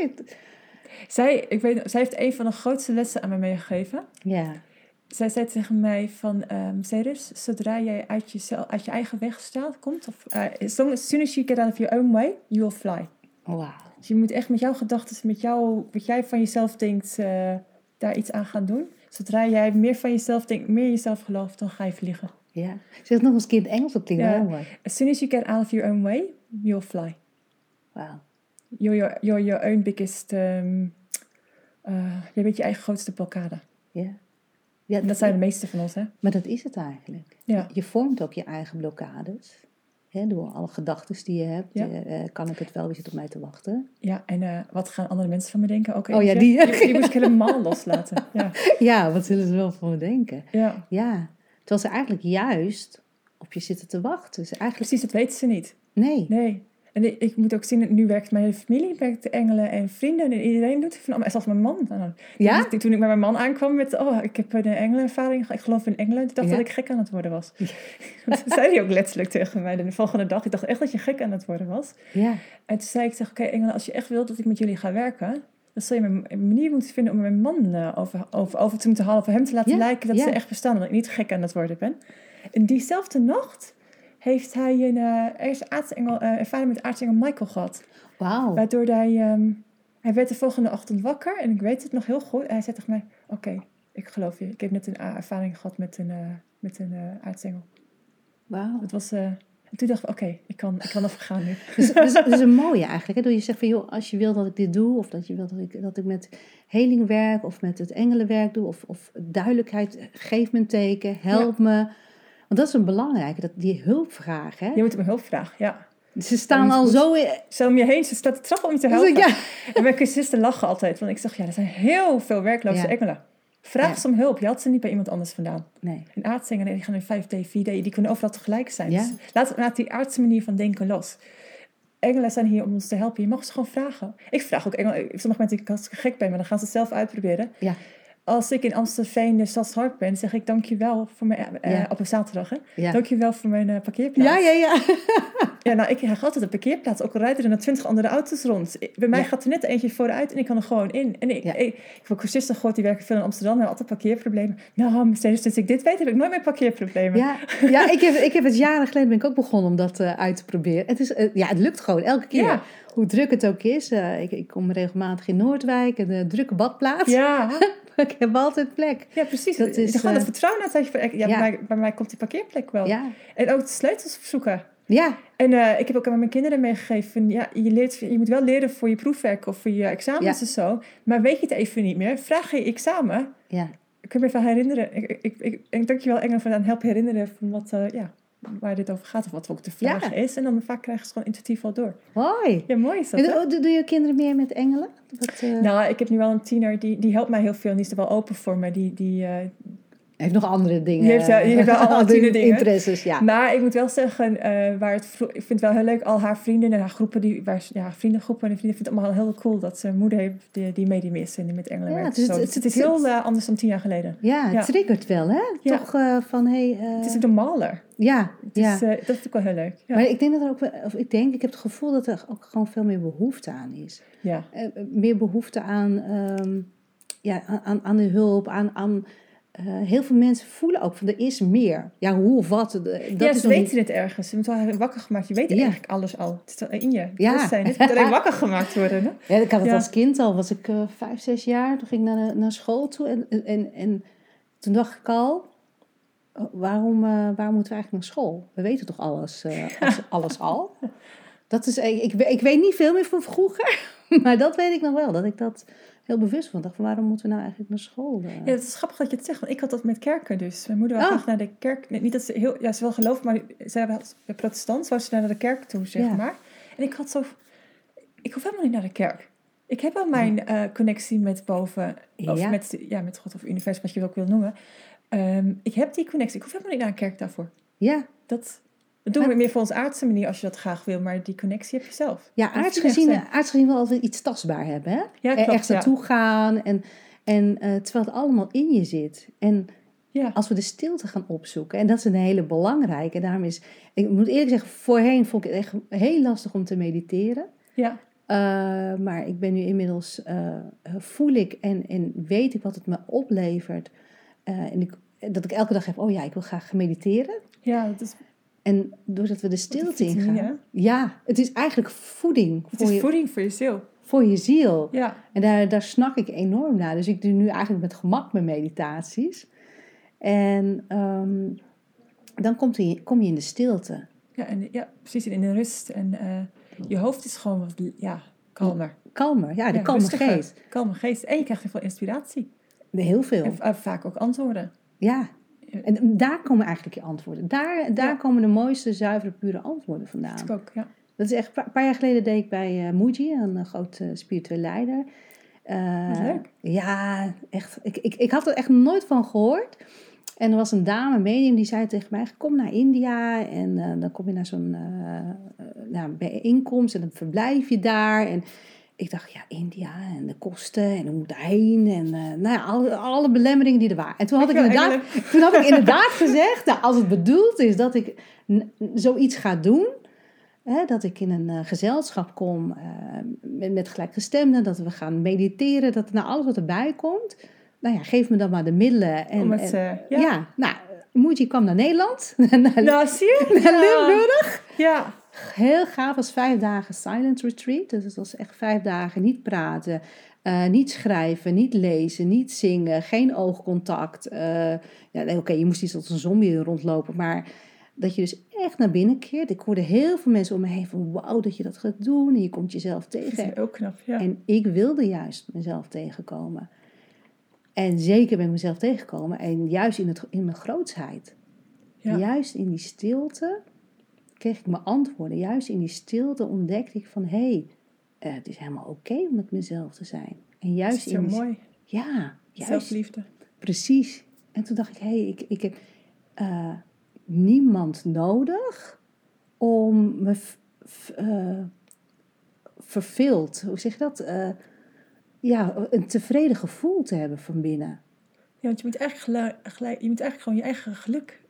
Zij, ik weet, zij heeft een van de grootste lessen aan mij meegegeven. Ja, Zij zei tegen mij van, Ceres, zodra jij uit, jezelf, uit je eigen weg staat, komt, of, eh, as, long, as soon as you get out of your own way, you will fly. wauw. Dus je moet echt met jouw gedachten, met jou, wat jij van jezelf denkt, eh, daar iets aan gaan doen. Zodra jij meer van jezelf denkt, meer jezelf gelooft, dan ga je vliegen. Ja. Zeg nog eens een keer in het Engels, dat klinkt Ja. wel heel mooi. As soon as you get out of your own way, you'll fly. Wauw. You're your, you're your own biggest, eh, jij bent je eigen grootste blokkade. Ja. ja En dat zijn de meeste van ons, hè? Maar dat is het eigenlijk. Ja. Je vormt ook je eigen blokkades. Door alle gedachten die je hebt. Ja. Eh, eh, kan ik het wel, wie zit op mij te wachten? Ja, en eh, wat gaan andere mensen van me denken? Ook Oh ja, die. Die, die moest ik helemaal loslaten. [laughs] Ja. Ja, wat zullen ze wel van me denken? ja, Ja, terwijl ze eigenlijk juist op je zitten te wachten. Ze eigenlijk, precies, dat weten ze niet. nee. Nee. En ik, ik moet ook zien, nu werkt mijn hele familie, werkt de engelen en vrienden en iedereen doet het van. Zelfs mijn man. Nou, Ja? toen- Toen ik met mijn man aankwam met, oh, ik heb een engelenervaring, ik geloof in engelen. Ik dacht Ja. dat ik gek aan het worden was. dat [laughs] zei hij ook letterlijk tegen mij de volgende dag. Ik dacht echt dat je gek aan het worden was. Ja, En toen zei ik, zeg, oké engelen, als je echt wilt dat ik met jullie ga werken, dan zul je een een manier moeten vinden om mijn man eh, over, over, over te moeten halen, voor hem te laten Ja, lijken dat ja. ze echt bestaan, dat ik niet gek aan het worden ben. En diezelfde nacht heeft hij een eh eerste aartsengel, eh, ervaring met aartsengel Michael gehad. wauw. Waardoor hij, ehm, hij werd de volgende ochtend wakker en ik weet het nog heel goed. Hij zei tegen mij, oké, ik geloof je. Ik heb net een a- ervaring gehad met een, eh, met een eh aartsengel. Wauw. Het was, eh, en toen dacht ik, oké, ik, kan, ik kan even gaan nu. Dus, dus, dat is een mooie eigenlijk. Hè? Je zegt van, joh, als je wil dat ik dit doe, of dat je wil dat ik, dat ik met heling werk, of met het engelenwerk doe, of, of duidelijkheid, geef me een teken, help me. Want dat is een belangrijke, dat, die hulpvraag. Hè? Je moet om hulp vragen, ja. Ze staan al zo in... Zo om je heen, ze staat te trappen om je te helpen. ja. En mijn cursisten lachen altijd. Want ik zeg, ja, er zijn heel veel werkloze Ja. engelen. Vraag Ja. ze om hulp. Je had ze niet bij iemand anders vandaan. Nee. En aardsengelen, die gaan in 5D, 4D. Die kunnen overal tegelijk zijn. Ja. Dus laat, laat die aardse manier van denken los. engelen zijn hier om ons te helpen. Je mag ze gewoon vragen. Ik vraag ook engelen. Sommige mensen als ik gek ben, maar dan gaan ze het zelf uitproberen. Ja. Als ik in Amstelveen de Stadshart ben, zeg ik dankjewel voor mijn, eh, Ja. op een zaterdag, hè? Ja. Dankjewel voor mijn eh, parkeerplaats. Ja, ja, ja. [laughs] Ja, nou, ik krijg altijd een parkeerplaats. Ook al rijden er nog twintig andere auto's rond. Ik- Bij mij Ja. gaat er net eentje vooruit en ik kan er gewoon in. En ik, Ja. ik, ik heb ook cursisten gehoord, die werken veel in Amsterdam en hebben altijd parkeerproblemen. Nou, Mercedes, sinds ik dit weet, heb ik nooit meer parkeerproblemen. Ja, [laughs] ja ik, heb, ik heb het jaren geleden ben ik ook begonnen om dat eh, uit te proberen. Het, is, eh, ja, het lukt gewoon elke keer. Hoe druk het ook is. Eh, ik, ik kom regelmatig in Noordwijk, een eh, drukke badplaats. Ja, [laughs] [laughs] ik heb altijd plek. ja precies. Dat is, gewoon eh, het vertrouwen uit. dat je Ja, ja. Bij, mij, bij mij komt die parkeerplek wel. Ja, En ook de sleutels verzoeken. ja, En eh, ik heb ook aan mijn kinderen meegegeven, ja, je, leert, je moet wel leren voor je proefwerk of voor je examens en zo. Maar weet je het even niet meer, vraag je examen. ja. Ik kan me even herinneren. Ik, ik, ik, ik dankjewel Engel voor het helpen herinneren van wat, eh, ja, waar dit over gaat of wat ook de vraag Ja. is. En dan vaak krijgen ze gewoon intuïtief wel door. Hoi. Ja, mooi is dat. En doe, je kinderen meer met engelen? Wat, eh, Nou, ik heb nu wel een tiener, die, die helpt mij heel veel en die is er wel open voor me. Die, die, eh, heeft nog andere dingen. Heeft wel- [laughs] andere dingen. interesses, ja. Maar ik moet wel zeggen, eh, waar het ik vind het wel heel leuk, al haar vrienden en haar groepen, die, waar, ja, haar vriendengroepen en vrienden vinden het allemaal heel cool dat ze een moeder heeft die, die medium is en die met engelen Ja, werkt. het is- het- het, het- het is heel eh, anders dan tien jaar geleden. Ja, het Ja. triggert wel, hè? Ja. Toch eh, van, hé... Hey, Het is ook normaler. ja, ja. is, dat vind ik wel heel leuk. Ja. Maar ik denk dat er ook, wel- of ik denk, ik heb het gevoel dat er ook gewoon veel meer behoefte aan is. ja. Meer behoefte aan, ehm, ja, aan- aan, aan de hulp, aan, aan eh, heel veel mensen voelen ook van er is meer. Ja, hoe of wat. Dat ja, is ze niet- weten het ergens. Ze moeten wel wakker gemaakt. Je weet Ja. eigenlijk alles al. Het is in je. Ja. bewustzijn. Het moet alleen wakker gemaakt worden. Hè? Ja, ik had het Ja. als kind al, was ik eh, vijf, zes jaar. Toen ging ik naar, naar school toe en, en, en toen dacht ik al, waarom, eh, waarom moeten we eigenlijk naar school? We weten toch alles, alles, [laughs] alles al? Dat is, ik, ik, weet- ik weet niet veel meer van vroeger, [laughs] maar dat weet ik nog wel. Dat ik dat heel bewust van dacht, van waarom moeten we nou eigenlijk naar school? eh? Ja, het is grappig dat je het zegt. Want ik had dat met kerken dus. Mijn moeder Oh. naar de kerk. Nee, niet dat ze heel... Ja, ze wel geloof, maar ze was protestant. Wou ze naar de kerk toe, zeg Ja. maar. En ik had zo... Ik hoef helemaal niet naar de kerk. Ik heb al mijn eh, connectie met boven. Of Ja. met, ja, met God of universum, wat je het ook wil noemen. Ehm, ik heb die connectie. Ik hoef helemaal niet naar een kerk daarvoor. Ja, Dat, dat doen Maar- we meer voor onze aardse manier als je dat graag wil. Maar die connectie heb je zelf. ja aards gezien, aards gezien wel altijd iets tastbaar hebben. Hè? Ja, Er klopt, echt ja. naartoe gaan en, en eh, terwijl het allemaal in je zit. En Ja. als we de stilte gaan opzoeken, en dat is een hele belangrijke. En daarom is, ik moet eerlijk zeggen, voorheen vond ik het echt heel lastig om te mediteren. ja. Eh, maar ik ben nu inmiddels, eh, voel ik en, en weet ik wat het me oplevert. Eh, en ik, dat ik elke dag heb, oh ja, ik wil graag mediteren. Ja, dat is, En doordat we de stilte ingaan. Ja, het is eigenlijk voeding het voor, is je, voeding voor je ziel. voor je ziel. Ja. En daar, daar snak ik enorm naar. Dus ik doe nu eigenlijk met gemak mijn meditaties. En ehm, dan komt kom je in de stilte. Ja, en, ja, precies. In de rust. En eh, je hoofd is gewoon wat ja, kalmer. Kalmer, ja, de Ja, kalme geest. Kalme geest. En je krijgt heel veel inspiratie. Heel veel. En eh, vaak ook antwoorden. Ja. En daar komen eigenlijk je antwoorden. Daar, daar Ja. komen de mooiste, zuivere, pure antwoorden vandaan. Ik ook, ja. Dat is echt, een paar, jaar geleden deed ik bij eh Muji, een eh, groot eh, spiritueel leider. Leuk. Ja, echt. Ik, ik, ik had er echt nooit van gehoord. En er was een dame, een medium, die zei tegen mij: Kom naar India. En dan kom je naar zo'n bijeenkomst en dan verblijf je daar. En ik dacht, ja, India en de kosten en hoe moet daarheen. En eh, nou ja, alle, alle belemmeringen die er waren. En toen had ik inderdaad, [laughs] toen had ik inderdaad gezegd: nou, Als het bedoeld is dat ik zoiets ga doen. Hè, dat ik in een eh, gezelschap kom eh, met, met gelijkgestemden, dat we gaan mediteren, dat nou alles wat erbij komt. Nou ja, geef me dan maar de middelen. En, het, en- ja. ja. nou, kwam naar Nederland, [laughs] naar, Nou, zie je? [laughs] naar Ja. Limburg. Ja. Heel gaaf, was vijf dagen silent retreat. Dus het was echt vijf dagen niet praten, eh, niet schrijven, niet lezen, niet zingen, geen oogcontact. Eh, ja, Oké, je moest niet als een zombie rondlopen, maar dat je dus echt naar binnen keert. Ik hoorde heel veel mensen om me heen van wauw dat je dat gaat doen en je komt jezelf Dat tegen. is ook knap, ja. En ik wilde juist mezelf tegenkomen. En zeker ben ik mezelf tegengekomen en juist in, het, in mijn grootsheid. Ja. Juist in die stilte kreeg ik mijn antwoorden. Juist in die stilte ontdekte ik van... hé, hey, eh, het is helemaal oké om met mezelf te zijn. En Dat juist is zo in die... mooi. Ja, juist. Zelfliefde. Precies. En toen dacht ik, hé, hey, ik, ik heb eh, niemand nodig om me eh, verveeld, hoe zeg je dat? Ja, een tevreden gevoel te hebben van binnen. Ja, want je moet eigenlijk, je moet eigenlijk gewoon je eigen geluk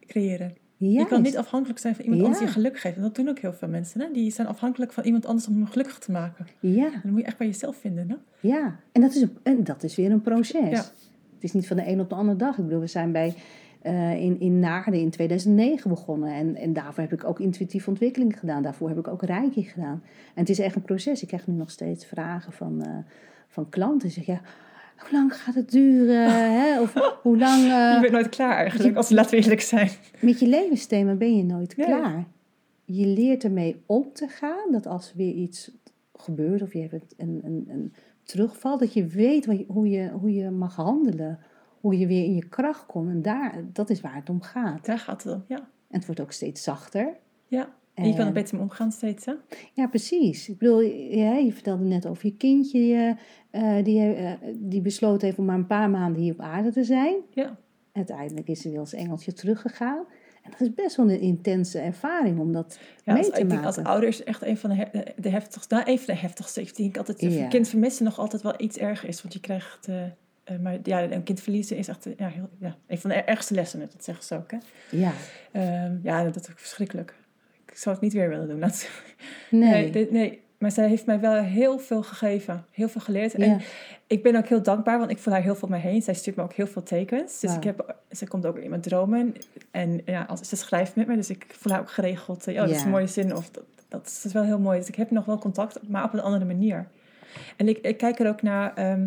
creëren. Je kan niet afhankelijk zijn van iemand Ja. anders die je geluk geeft. En dat doen ook heel veel mensen. Hè? Die zijn afhankelijk van iemand anders om hem gelukkig te maken. Ja, En dat moet je echt bij jezelf vinden. Hè? ja. En dat is, een, en dat is weer een proces. Ja. Het is niet van de een op de andere dag. Ik bedoel, we zijn bij, eh, in, in Naarden in 2009 begonnen. En, en daarvoor heb ik ook intuïtieve ontwikkeling gedaan. Daarvoor heb ik ook Reiki gedaan. En het is echt een proces. Ik krijg nu nog steeds vragen van, eh, van klanten. Zeg ja, hoe lang gaat het duren? hè? Of [laughs] hoe lang... eh, je bent nooit klaar eigenlijk, als laten we eerlijk zijn. Met je levensthema ben je nooit Nee. klaar. Je leert ermee om te gaan. Dat als er weer iets gebeurt of je hebt een, een, een terugval, dat je weet wat je- hoe, je, hoe je mag handelen. Hoe je weer in je kracht komt. En daar, dat is waar het om gaat. Daar gaat het om, ja. En het wordt ook steeds zachter. ja. En je kan er beter mee omgaan steeds, hè? Ja, precies. Ik bedoel, ja, je vertelde net over je kindje eh, die, eh, die besloten heeft om maar een paar maanden hier op aarde te zijn. Ja. Uiteindelijk is ze weer als engeltje teruggegaan. En dat is best wel een intense ervaring om dat Ja, mee als, te ik denk maken. als ouder is echt een van de, he- de heftigste, nou, een van de heftigste. Ik denk altijd, Ja. kind vermissen nog altijd wel iets erger is. Want je krijgt, eh, eh, maar ja, een kind verliezen is echt eh, ja, heel, ja, een van de ergste lessen, dat zeggen ze ook. Hè? Ja, Ehm, ja, dat is ook verschrikkelijk. Ik zou het niet weer willen doen. Nee. nee, dit- nee, maar zij heeft mij wel heel veel gegeven, heel veel geleerd. En ik ben ook heel dankbaar, want ik voel haar heel veel om me heen. Zij stuurt me ook heel veel tekens. Dus ik heb, ze komt ook in mijn dromen. En ja, als, ze schrijft met me, dus ik voel haar ook geregeld. Ja, dat is een mooie zin. Of dat, dat is wel heel mooi. Dus ik heb nog wel contact, maar op een andere manier. En ik, ik kijk er ook naar... ehm,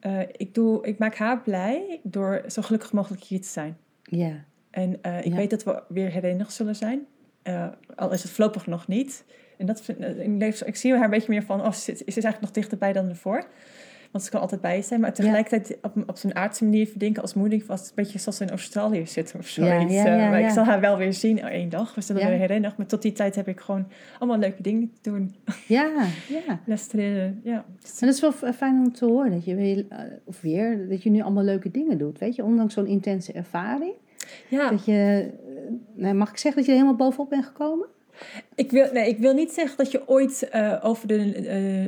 eh, ik, doe, ik maak haar blij door zo gelukkig mogelijk hier te zijn. ja. En eh, ik Ja. weet dat we weer herenigd zullen zijn. Eh, al is het voorlopig nog niet. En dat vind, eh, leven, ik zie haar een beetje meer van, oh, ze, is- eigenlijk nog dichterbij dan ervoor. Want ze kan altijd bij je zijn. Maar tegelijkertijd op, op zo'n aardse manier verdenken als moeder was het een beetje zoals ze in Australië zitten of zoiets. Ja, ja, Eh, ja, maar ja. ik zal haar wel weer zien één dag. We zullen weer herenigd. Maar tot die tijd heb ik gewoon allemaal leuke dingen te doen. Ja, [laughs] ja. Les trainen, ja. En dat is wel fijn om te horen dat je weer, of weer, dat je nu allemaal leuke dingen doet. Weet je, ondanks zo'n intense ervaring. ja. Dat je, mag ik zeggen dat je er helemaal bovenop bent gekomen? Ik wil, nee, ik wil niet zeggen dat je ooit eh, over de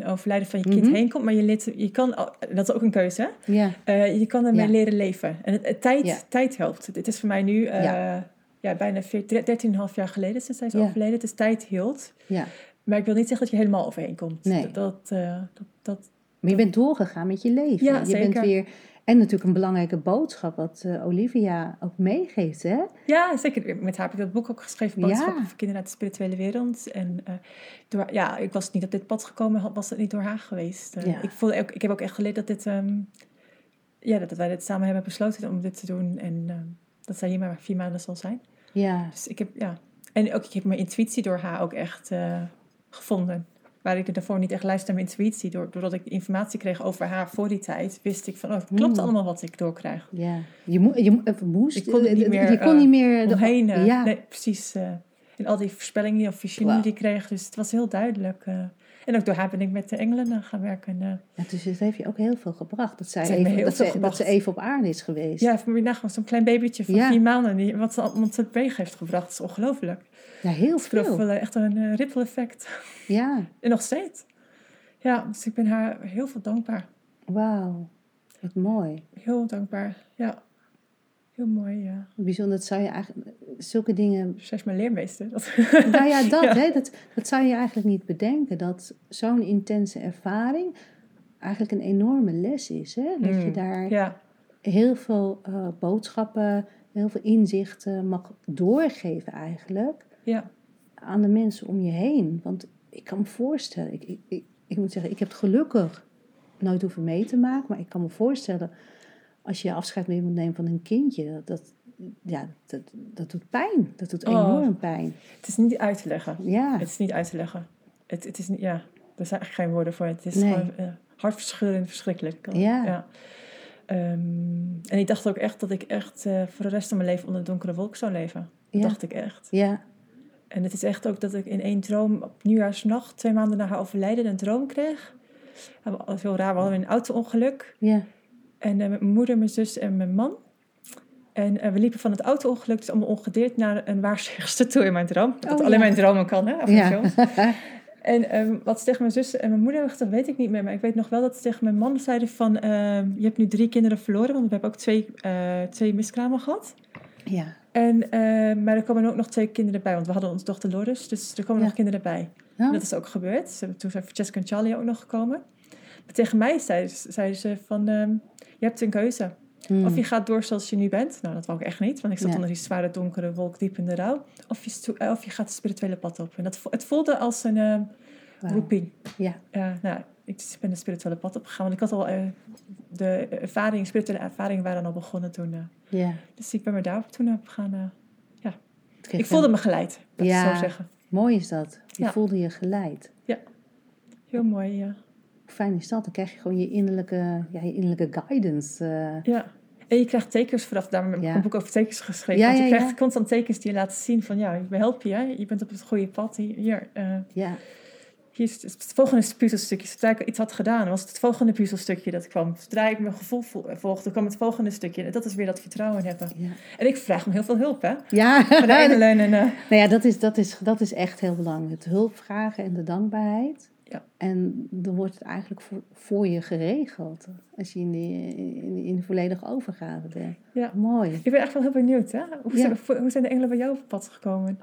eh, overlijden van je kind Mhm. heen komt, maar je, leert, je kan, dat is ook een keuze? Ja, Eh, je kan ermee Ja. leren leven. En het, het tijd, Ja. tijd helpt. Het is voor mij nu Ja. ja. bijna 14 13,5 jaar geleden sinds hij is overleden. Dus tijd hield. ja. Maar ik wil niet zeggen dat je helemaal overheen komt. Nee. Dat, dat, dat, dat, Maar je bent doorgegaan met je leven. Ja, je zeker. bent weer, en natuurlijk een belangrijke boodschap wat eh, Olivia ook meegeeft, hè? ja, zeker. Met haar heb ik dat boek ook geschreven. Ja. Boodschappen voor kinderen uit de spirituele wereld. En eh, door, ja, ik was niet op dit pad gekomen, was het niet door haar geweest. Eh, Ja. ik, voelde ook, ik heb ook echt geleerd dat dit... ehm, ja, dat wij dit samen hebben besloten om dit te doen. En ehm, dat zij hier maar vier maanden zal zijn. Ja, Dus ik heb, ja. En ook, ik heb mijn intuïtie door haar ook echt gevonden. Waar ik daarvoor niet echt luisterde naar mijn intuïtie. Door, doordat ik informatie kreeg over haar voor die tijd, wist ik van, oh, het klopt Mm. allemaal wat ik doorkrijg. ja. Je, mo je eh, moest, Ik kon het niet eh, meer, je kon eh, niet meer Omheen, eh, ja, nee, precies. eh, en al die voorspellingen of visioenen die ik kreeg. Dus het was heel duidelijk. Eh. en ook door haar ben ik met de engelen eh, gaan werken. eh. Ja, dus het heeft je ook heel veel gebracht. Dat, zij even, dat, ze, dat ze even op aarde is geweest. ja, voor mij nagaan, zo'n klein babytje van Ja. vier maanden. Die, wat ze allemaal tot weeg heeft gebracht. Dat is ongelooflijk. Ja, heel veel. echt een eh, ripple effect. Ja, [laughs] En nog steeds. Ja, dus ik ben haar heel veel dankbaar. wauw. Wat mooi. Heel dankbaar. Ja. Heel mooi, ja. Bijzonder, dat zou je eigenlijk... Zulke dingen... Is mijn leermeester. Dat, [laughs] Nou ja, dat, Ja. Hè, dat, dat zou je eigenlijk niet bedenken. Dat zo'n intense ervaring eigenlijk een enorme les is. Hè? Dat je Mm, daar ja, heel veel eh, boodschappen, heel veel inzichten mag doorgeven eigenlijk ja. aan de mensen om je heen. Want ik kan me voorstellen, ik, ik, ik, ik moet zeggen, ik heb het gelukkig nooit hoeven mee te maken, maar ik kan me voorstellen als je afscheid met iemand neemt van een kindje, dat, dat, ja, dat, dat doet pijn. Dat doet Oh. enorm pijn. Het is niet uit te leggen. Ja, Het is niet uit te leggen. Het, het is niet, ja, er zijn eigenlijk geen woorden voor. Het is Nee. gewoon uh, hartverscheurend verschrikkelijk. Ja. Ehm, en ik dacht ook echt dat ik echt uh, voor de rest van mijn leven onder een donkere wolk zou leven. Ja. dacht ik echt. ja, En het is echt ook dat ik in één droom op nieuwjaarsnacht, twee maanden na haar overlijden, een droom kreeg. Dat was heel raar, we hadden een auto-ongeluk. ja, En eh, met mijn moeder, mijn zus en mijn man. En eh, we liepen van het auto-ongeluk, dus allemaal ongedeerd, naar een waarzegster toe [laughs] in mijn droom. Dat Oh, alleen ja. mijn dromen kan, hè? af en ja. toe. [laughs] En ehm, wat ze tegen mijn zus en mijn moeder hebben gezegd, weet ik niet meer. Maar ik weet nog wel dat ze tegen mijn man zeiden van... ehm, je hebt nu drie kinderen verloren, want we hebben ook twee, eh, twee miskramen gehad. Ja. En, eh, maar er komen ook nog twee kinderen bij, want we hadden onze dochter Loris. Dus er komen Ja. nog kinderen bij. Ja. En dat is ook gebeurd. Toen zijn Francesca en Charlie ook nog gekomen. Maar tegen mij zeiden, ze- zeiden ze van, ehm, je hebt een keuze. Hmm. Of je gaat door zoals je nu bent. Nou, dat wou ik echt niet, want ik zat Ja. onder die zware donkere wolk diep in de rouw. Of je, eh, of je gaat het spirituele pad op. En dat, het voelde als een Wauw. roeping. Ja. Ja, nou, ik ben het spirituele pad opgegaan. Want ik had al eh, de ervaring, spirituele ervaringen waren al begonnen toen. eh. Ja. dus ik ben me daarop toen op gaan. eh, kreeg ik voelde me geleid, dat Ja. zeggen. Mooi is dat. Je Ja. voelde je geleid. Heel mooi, ja. Hoe fijn is dat? Dan krijg je gewoon je innerlijke, ja, je innerlijke guidance. eh. ja. En je krijgt tekens vooraf. Daarom heb ik Ja. een boek over tekens geschreven. Ja, want je ja, krijgt ja. constant tekens die je laten zien van... Ja, we helpen je. Je bent op het goede pad. Hier, eh, ja. hier is het volgende puzzelstukje. Zodra ik iets had gedaan, was het het volgende puzzelstukje dat kwam. Zodra ik mijn gevoel vo- volgde, kwam het volgende stukje. En dat is weer dat vertrouwen hebben. Ja. En ik vraag om heel veel hulp, hè. Ja, Van [laughs] de en... eh, nou ja, dat is, dat, is, dat is echt heel belangrijk. Het hulp vragen en de dankbaarheid. Ja. En dan wordt het eigenlijk voor, voor je geregeld. Als je in de, in in de volledige overgave bent. Ja. Mooi. ik ben echt wel heel benieuwd, hè. Hoe, Ja. zijn, hoe zijn de engelen bij jou op pad gekomen?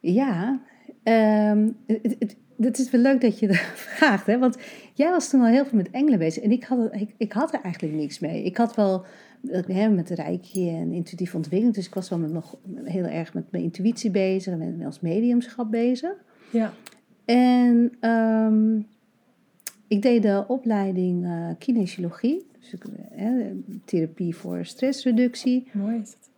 Ja, ehm, het, het, het is wel leuk dat je [laughs] dat vraagt. Hè? Want jij was toen al heel veel met engelen bezig. En ik had, er- ik, ik had er eigenlijk niks mee. Ik had wel eh, hè, met rijkje en intuïtieve ontwikkeling. Dus ik was wel met, nog heel erg met mijn intuïtie bezig. En met, ons mediumschap bezig. Ja. En ehm, ik deed de opleiding eh, kinesiologie. Dus ik, eh, therapie voor stressreductie. Mooi is het.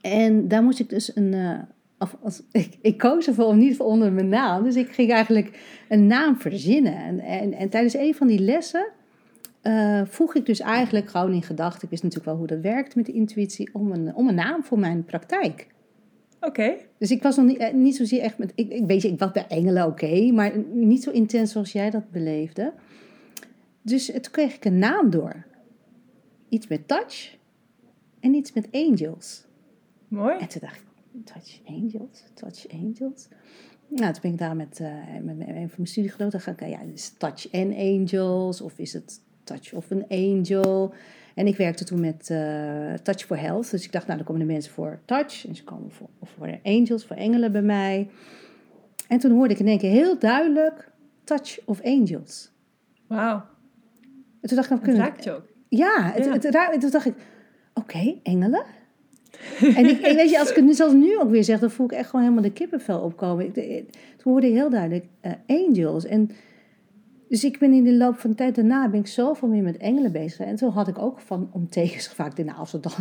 En daar moest ik dus een. eh, of, als, [laughs] ik, ik koos ervoor om niet onder mijn naam. Dus ik ging eigenlijk een naam verzinnen. En, en, en tijdens een van die lessen vroeg ik dus eigenlijk gewoon in gedachten. Ik wist natuurlijk wel hoe dat werkt met de intuïtie. Om een, om een naam voor mijn praktijk. Oké. Dus ik was nog niet, eh, niet zozeer echt met. Ik, ik weet je, ik was bij engelen oké. maar niet zo intens zoals jij dat beleefde. Dus toen kreeg ik een naam door. Iets met touch en iets met angels. Mooi. En toen dacht ik, Touch Angels, Touch Angels. Nou, toen ben ik daar met, eh, met, met een van mijn studiegenoten gaan kijken. Ja, is het Touch and Angels of is het Touch of an Angel? En ik werkte toen met eh, Touch for Health. Dus ik dacht, nou, dan komen de mensen voor Touch. En ze komen voor, of voor Angels, voor engelen bij mij. En toen hoorde ik in één keer heel duidelijk Touch of Angels. Wauw. En toen dacht ik, nou, kunnen, raakt je ook. ja, het, Ja. Het, toen dacht ik, oké, engelen. en ik, weet je, als ik het nu zelfs nu ook weer zeg, dan voel ik echt gewoon helemaal de kippenvel opkomen. Ik, ik- toen hoorde ik heel duidelijk eh, angels. En dus ik ben in de loop van de tijd daarna ben ik zoveel meer met engelen bezig. En toen had ik ook van om tekens gevraagd, nou, als het dan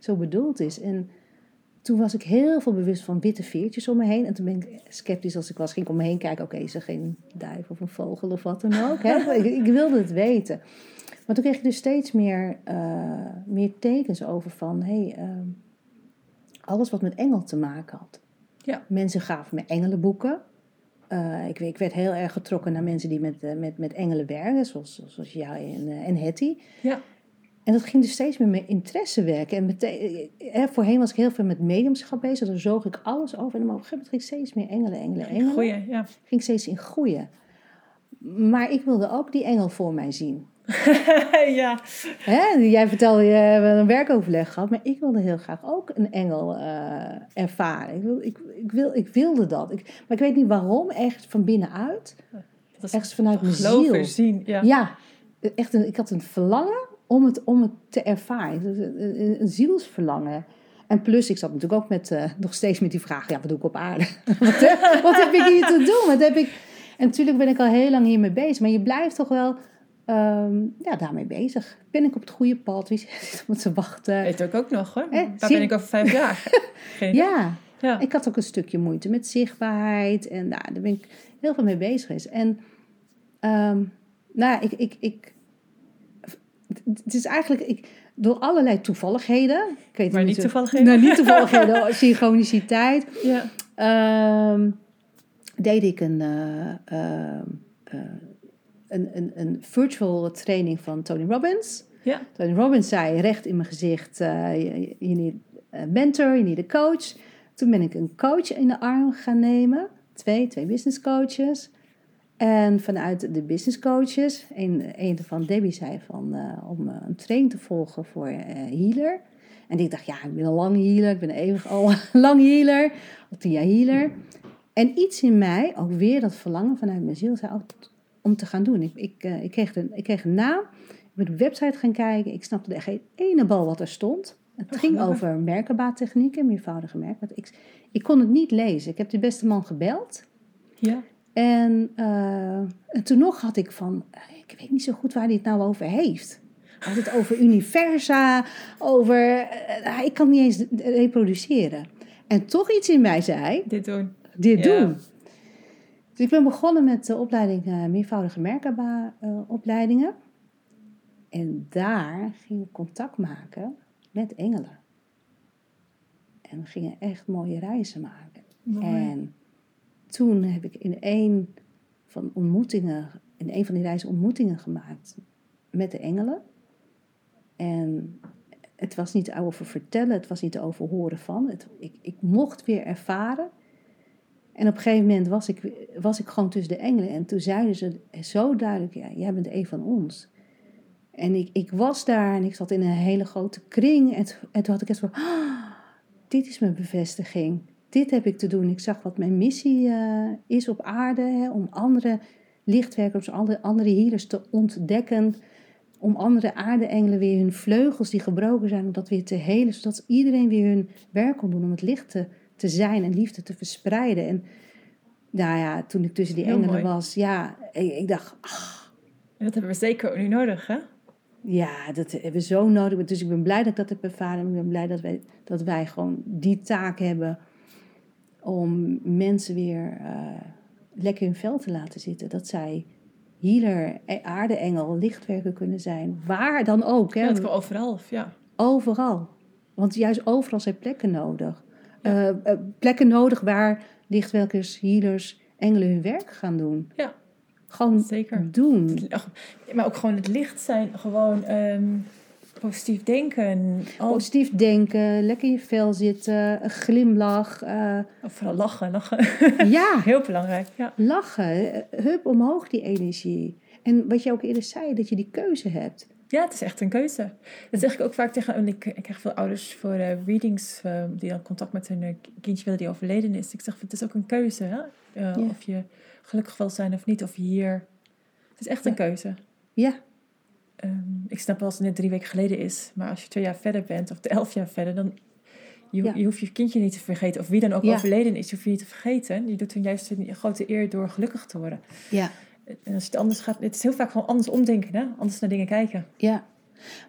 zo bedoeld is. En toen was ik heel veel bewust van witte veertjes om me heen. En toen ben ik sceptisch als ik was, ging ik om me heen kijken. Oké, is er geen duif of een vogel of wat dan ook? Hè? [laughs] ik, ik wilde het weten. Maar toen kreeg ik dus steeds meer, eh, meer tekens over van... Hey, ehm, alles wat met engel te maken had. Ja. Mensen gaven me engelenboeken. Eh, ik, ik werd heel erg getrokken naar mensen die met, eh, met, met engelen werken. Zoals, zoals jij en, eh, en Hetty. Ja. En dat ging dus steeds meer met interesse werken. En mete- eh, voorheen was ik heel veel met mediumschap bezig. Daar zoog ik alles over. En op een gegeven moment ging ik steeds meer engelen, engelen, engelen. Goeie, ja. Ging steeds in groeien. Maar ik wilde ook die engel voor mij zien. [laughs] ja. Hè? Jij vertelde, je hebt een werkoverleg gehad. Maar ik wilde heel graag ook een engel eh, ervaren. Ik, wil, ik, ik, wil, ik wilde dat. Ik, maar ik weet niet waarom. Echt van binnenuit. Dat is Echt vanuit mijn ziel. zien. Ja. Ja, echt een, ik had een verlangen om het, om het te ervaren. Dus Een, een, een zielsverlangen. En plus, ik zat natuurlijk ook met, eh, nog steeds met die vraag, ja, wat doe ik op aarde? [laughs] wat, heb, wat heb ik hier te doen? Wat heb ik... En natuurlijk ben ik al heel lang hiermee bezig, maar je blijft toch wel ehm, ja, daarmee bezig. Ben ik op het goede pad? Wie [laughs] zit op te wachten? Weet ik ook nog hoor. Eh, zie- ben ik over vijf jaar? [laughs] Geen. Ja, ja. ik had ook een stukje moeite met zichtbaarheid. En nou, daar ben ik heel veel mee bezig geweest. En ehm, nou, ik, ik, ik, het is eigenlijk ik, door allerlei toevalligheden. Ik weet Maar niet toevalligheden? Nou, niet toevalligheden, [laughs] synchroniciteit. Ja. Ehm, deed ik een, eh, eh, een, een, een virtual training van Tony Robbins. Ja. Tony Robbins zei recht in mijn gezicht, eh, je, need een mentor, je need een coach. Toen ben ik een coach in de arm gaan nemen. twee, twee business coaches. En vanuit de business coaches, een, een van Debbie zei van, eh, om eh, een training te volgen voor healer. En ik dacht, ja, ik ben een lang healer, ik ben eeuwig al [laughs] lang healer, al tien jaar healer. En iets in mij, ook weer dat verlangen vanuit mijn ziel, zei, oh, om te gaan doen. Ik, ik, ik, kreeg een, ik kreeg een naam, ik ben op de website gaan kijken, ik snapte er geen ene bal wat er stond. Het Oh, ging over merkenbaattechnieken, meervoudige merken. Ik, ik kon het niet lezen. Ik heb de beste man gebeld. Ja. En, eh, en toen nog had ik van, eh, ik weet niet zo goed waar hij het nou over heeft. Hij had het over universa, over, eh, ik kan niet eens reproduceren. En toch iets in mij zei, Dit doen. dit Ja. doen. Dus ik ben begonnen met de opleiding eh, meervoudige merkenba-opleidingen. en daar ging ik contact maken met engelen. En we gingen echt mooie reizen maken. Mooi. En toen heb ik in een van ontmoetingen, in een van die reizen ontmoetingen gemaakt met de engelen. En het was niet over vertellen, het was niet over horen van. Het, ik, ik mocht weer ervaren. En op een gegeven moment was ik, was ik gewoon tussen de engelen. En toen zeiden ze zo duidelijk, ja, jij bent een van ons. En ik, ik was daar en ik zat in een hele grote kring. En, toen- en toen had ik echt van, "Ah, dit is mijn bevestiging. Dit heb ik te doen. Ik zag wat mijn missie eh, is op aarde. Hè, om andere lichtwerkers, andere, andere healers te ontdekken. Om andere aardeengelen weer hun vleugels die gebroken zijn, om dat weer te helen. Zodat iedereen weer hun werk kon doen om het licht te, te zijn en liefde te verspreiden. En nou ja, toen ik tussen die Heel engelen mooi. was, ja, ik, ik dacht, En dat hebben we zeker nu nodig, hè? ja, dat hebben we zo nodig. Dus ik ben blij dat ik dat heb ervaren. En ik ben blij dat wij, dat wij gewoon die taak hebben om mensen weer eh, lekker in vel te laten zitten. Dat zij healer, eh, aardeengel, lichtwerker kunnen zijn. Waar dan ook. Hè? Ja, het kan overal. Ja. Overal. Want juist overal zijn plekken nodig. Eh, eh, plekken nodig waar lichtwerkers, healers, engelen hun werk gaan doen. Ja. Gewoon Zeker. doen. Maar ook gewoon het licht zijn. Gewoon ehm, positief denken. Al, Positief denken, lekker in je vel zitten, een glimlach. eh, of vooral lachen. Lachen. ja, [laughs] Heel belangrijk. Ja. lachen. Hup omhoog die energie. En wat je ook eerder zei, dat je die keuze hebt. Ja, het is echt een keuze. Dat zeg ik ook vaak tegen... en Ik, ik krijg veel ouders voor eh, readings... eh, die dan contact met hun eh, kindje willen die overleden is. Ik zeg, het is ook een keuze. Hè? Eh, Ja. Of je gelukkig wil zijn of niet. Of je hier... Het is echt een keuze. Ja, Ehm, ik snap wel als het net drie weken geleden is, maar als je twee jaar verder bent of elf jaar verder, dan je, Ja. je hoeft je kindje niet te vergeten. Of wie dan ook overleden is, je hoeft je niet te vergeten. Je doet hun juist een grote eer door gelukkig te worden. ja, En als je het anders gaat, het is heel vaak gewoon anders omdenken, hè? anders naar dingen kijken. ja.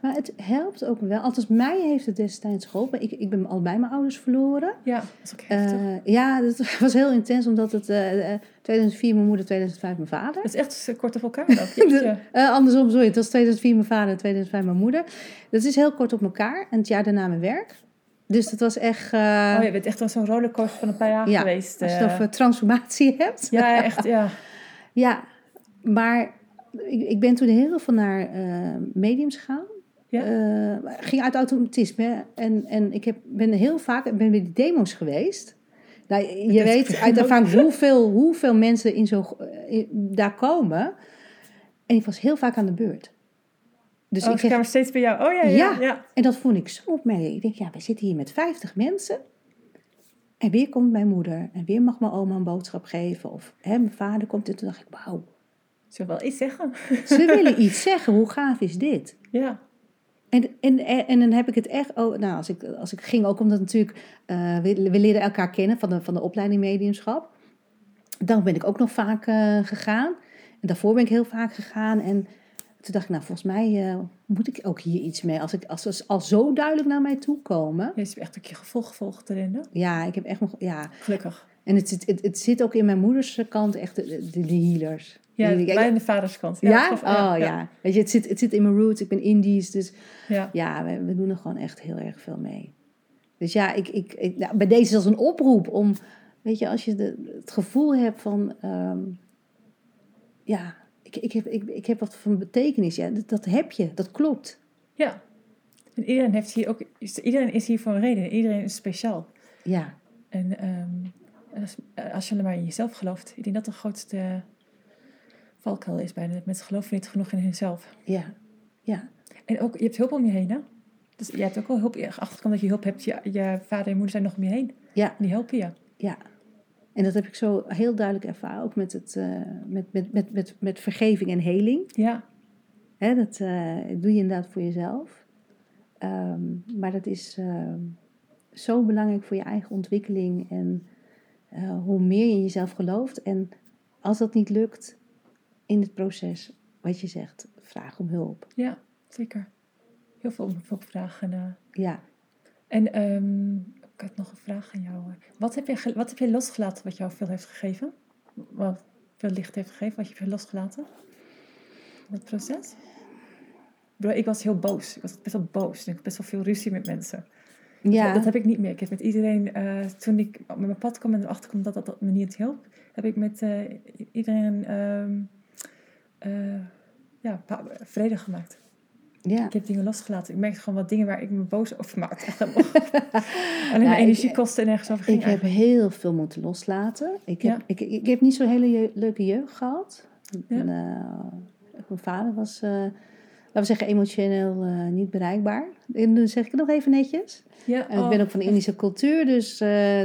Maar het helpt ook wel. Althans, mij heeft het destijds geholpen. Ik, ik ben allebei mijn ouders verloren. Ja, dat is ook heftig. Eh, ja, dat [laughs] was heel intens, omdat het eh, eh, 2004 mijn moeder, 2005 mijn vader. dat is echt [laughs] eh, kort op elkaar. Eh, andersom, sorry. Het was 2004 mijn vader en 2005 mijn moeder. Dat is heel kort op elkaar. En het jaar daarna mijn werk. Dus dat was echt... eh, Oh, je bent echt wel zo'n rollercoaster van een paar jaar Ja, geweest. als je eh. het over transformatie [laughs] hebt. ja, echt, ja. Ja, maar ik, ik ben toen heel veel naar eh, mediums gegaan. Ja? Eh, ging uit automatisme. En, en ik heb, ben heel vaak ben bij die demo's geweest. Nou, je Dat weet [laughs] uit ervaring hoeveel, hoeveel mensen in zo, eh, in- daar komen. En ik was heel vaak aan de beurt. Dus oh, ik kreeg- kwamen steeds bij jou. Oh ja, ja. Ja. ja. en dat vond ik zo opmerkelijk. Ik denk, ja, we zitten hier met 50 mensen. En weer komt mijn moeder. En weer mag mijn oma een boodschap geven. Of hè, mijn vader komt. En toen dacht ik, wauw. Ze wil wel iets zeggen. Ze willen [laughs] iets zeggen. Hoe gaaf is dit? Ja. En, en, en dan heb ik het echt... Oh, nou, als ik, als ik ging ook omdat natuurlijk... eh, we, we leren elkaar kennen van de, van de opleiding mediumschap. Dan ben ik ook nog vaak eh, gegaan. En daarvoor ben ik heel vaak gegaan. En toen dacht ik, nou, volgens mij eh, moet ik ook hier iets mee. Als, ik, als ze al zo duidelijk naar mij toe komen... Je hebt echt ook je gevolg gevolgd erin, hè? Ja, ik heb echt nog... Ja, Gelukkig. en het, zit- het, het zit ook in mijn moeders kant echt de, de, de healers. Ja, bij de vaderskant. Ja? geloof- Oh ja. Weet je, het zit, het zit in mijn roots. Ik ben Indisch, dus ja. ja, we, we doen er gewoon echt heel erg veel mee. Dus ja, ik, ik, ik, nou, bij deze is als een oproep om, weet je, als je de, het gevoel hebt van, ehm, ja, ik, ik, heb, ik, ik heb wat van betekenis. Ja, dat, dat heb je, dat klopt. Ja. En iedereen, heeft hier ook, is- iedereen is hier voor een reden. Iedereen is speciaal. Ja, En ehm, Als, als je alleen maar in jezelf gelooft. Ik denk dat de grootste valkuil is bijna. Dat mensen geloven niet genoeg in hunzelf. Ja, ja, En ook, je hebt hulp om je heen, hè? Dus je hebt ook wel hulp. Achterkomt dat je hulp hebt. Je, je vader en moeder zijn nog om je heen. ja, die helpen je. ja. En dat heb ik zo heel duidelijk ervaren, ook met, het, eh, met, met, met, met, met vergeving en heling. Ja, Hè, dat eh, doe je inderdaad voor jezelf. Ehm, maar dat is ehm, zo belangrijk voor je eigen ontwikkeling. En eh, hoe meer je in jezelf gelooft. En als dat niet lukt in het proces, wat je zegt, vraag om hulp. ja, zeker. Heel veel hulpvragen. eh. Ja, En ehm, ik had nog een vraag aan jou. Wat heb, je, wat heb je losgelaten wat jou veel heeft gegeven? Wat veel licht heeft gegeven, wat je hebt losgelaten? In het proces? Ik was heel boos. Ik was best wel boos. Ik had best wel veel ruzie met mensen. ja. Dat heb ik niet meer. Ik heb met iedereen, eh, toen ik op mijn pad kwam en erachter kwam dat dat, dat me niet hielp, heb ik met eh, iedereen ehm, eh, ja, vrede gemaakt. ja. Ik heb dingen losgelaten. Ik merkte gewoon wat dingen waar ik me boos over maakte. [laughs] Alleen ik- energiekosten en nergens over ging. Ik heb heel veel moeten loslaten. Ik heb, Ja. ik, ik heb niet zo'n hele je- leuke jeugd gehad. Ja. En, eh, mijn vader was, eh, laten we zeggen, emotioneel niet bereikbaar. En dan zeg ik het nog even netjes. Ja, En ik oh, ben ook van de Indische cultuur, dus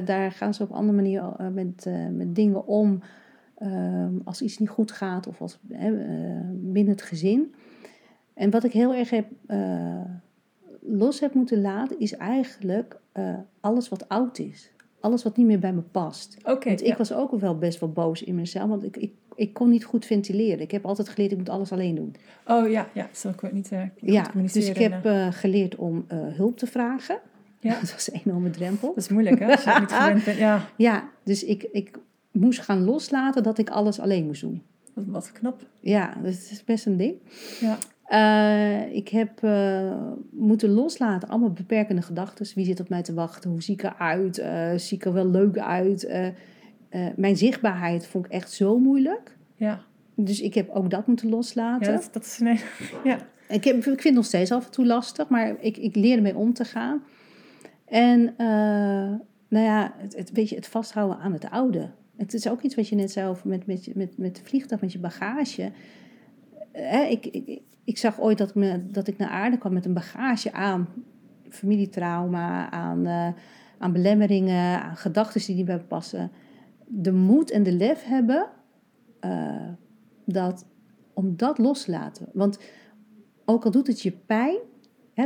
daar gaan ze op een andere manier met, met dingen om. Ehm, als iets niet goed gaat of als, eh, binnen het gezin. En wat ik heel erg heb, eh, los heb moeten laten, is eigenlijk eh, alles wat oud is. Alles wat niet meer bij me past. Oké, Want ik ja. was ook wel best wel boos in mezelf, want ik, ik, ik kon niet goed ventileren. Ik heb altijd geleerd, ik moet alles alleen doen. Oh ja, ja. Zo ik het niet, goed Ja, dus ik heb geleerd om hulp te vragen. Ja. [laughs] Dat was een enorme drempel. Dat is moeilijk, hè? Als je niet gewend bent. Ja, [laughs] Ja, dus ik, ik moest gaan loslaten dat ik alles alleen moest doen. wat, wat knap. Ja, dat is best een ding. Ja, Eh, ik heb eh, moeten loslaten, allemaal beperkende gedachten. Wie zit op mij te wachten? Hoe zie ik eruit? Eh zie ik er wel leuk uit? Mijn zichtbaarheid vond ik echt zo moeilijk. ja. Dus ik heb ook dat moeten ja loslaten. dat, dat is... Nee. [laughs] Ja. Ik, heb, ik vind het nog steeds af en toe lastig, maar ik, ik leer ermee om te gaan. En nou ja, het, het, weet je, het vasthouden aan het oude. Het is ook iets wat je net zei over met, met, met, met de vliegtuig, met je bagage. Eh, ik, ik, ik zag ooit dat, me, dat ik naar aarde kwam met een bagage aan familietrauma, aan, eh, aan belemmeringen, aan gedachten die niet bij me passen. De moed en de lef hebben eh, dat, om dat los te laten. Want ook al doet het je pijn,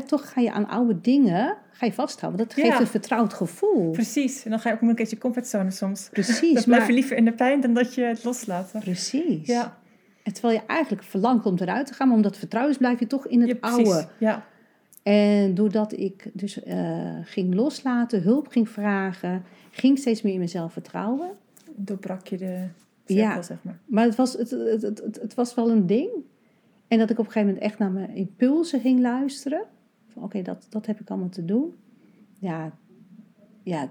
toch ga je aan oude dingen ga je vasthouden. Dat Ja. geeft een vertrouwd gevoel. Precies. En dan ga je ook een keertje comfortzone soms. Precies, Dan blijf maar, je liever in de pijn dan dat je het loslaat. precies. Ja, En terwijl je eigenlijk verlangt om eruit te gaan, maar omdat vertrouwen is, blijf je toch in het ja oude. Ja, En doordat ik dus eh, ging loslaten, hulp ging vragen, ging steeds meer in mezelf vertrouwen. doorbrak je de cirkel, Ja. zeg maar. Maar het was, het, het, het was wel een ding. En dat ik op een gegeven moment echt naar mijn impulsen ging luisteren. Oké, dat, dat heb ik allemaal te doen. Ja, ja,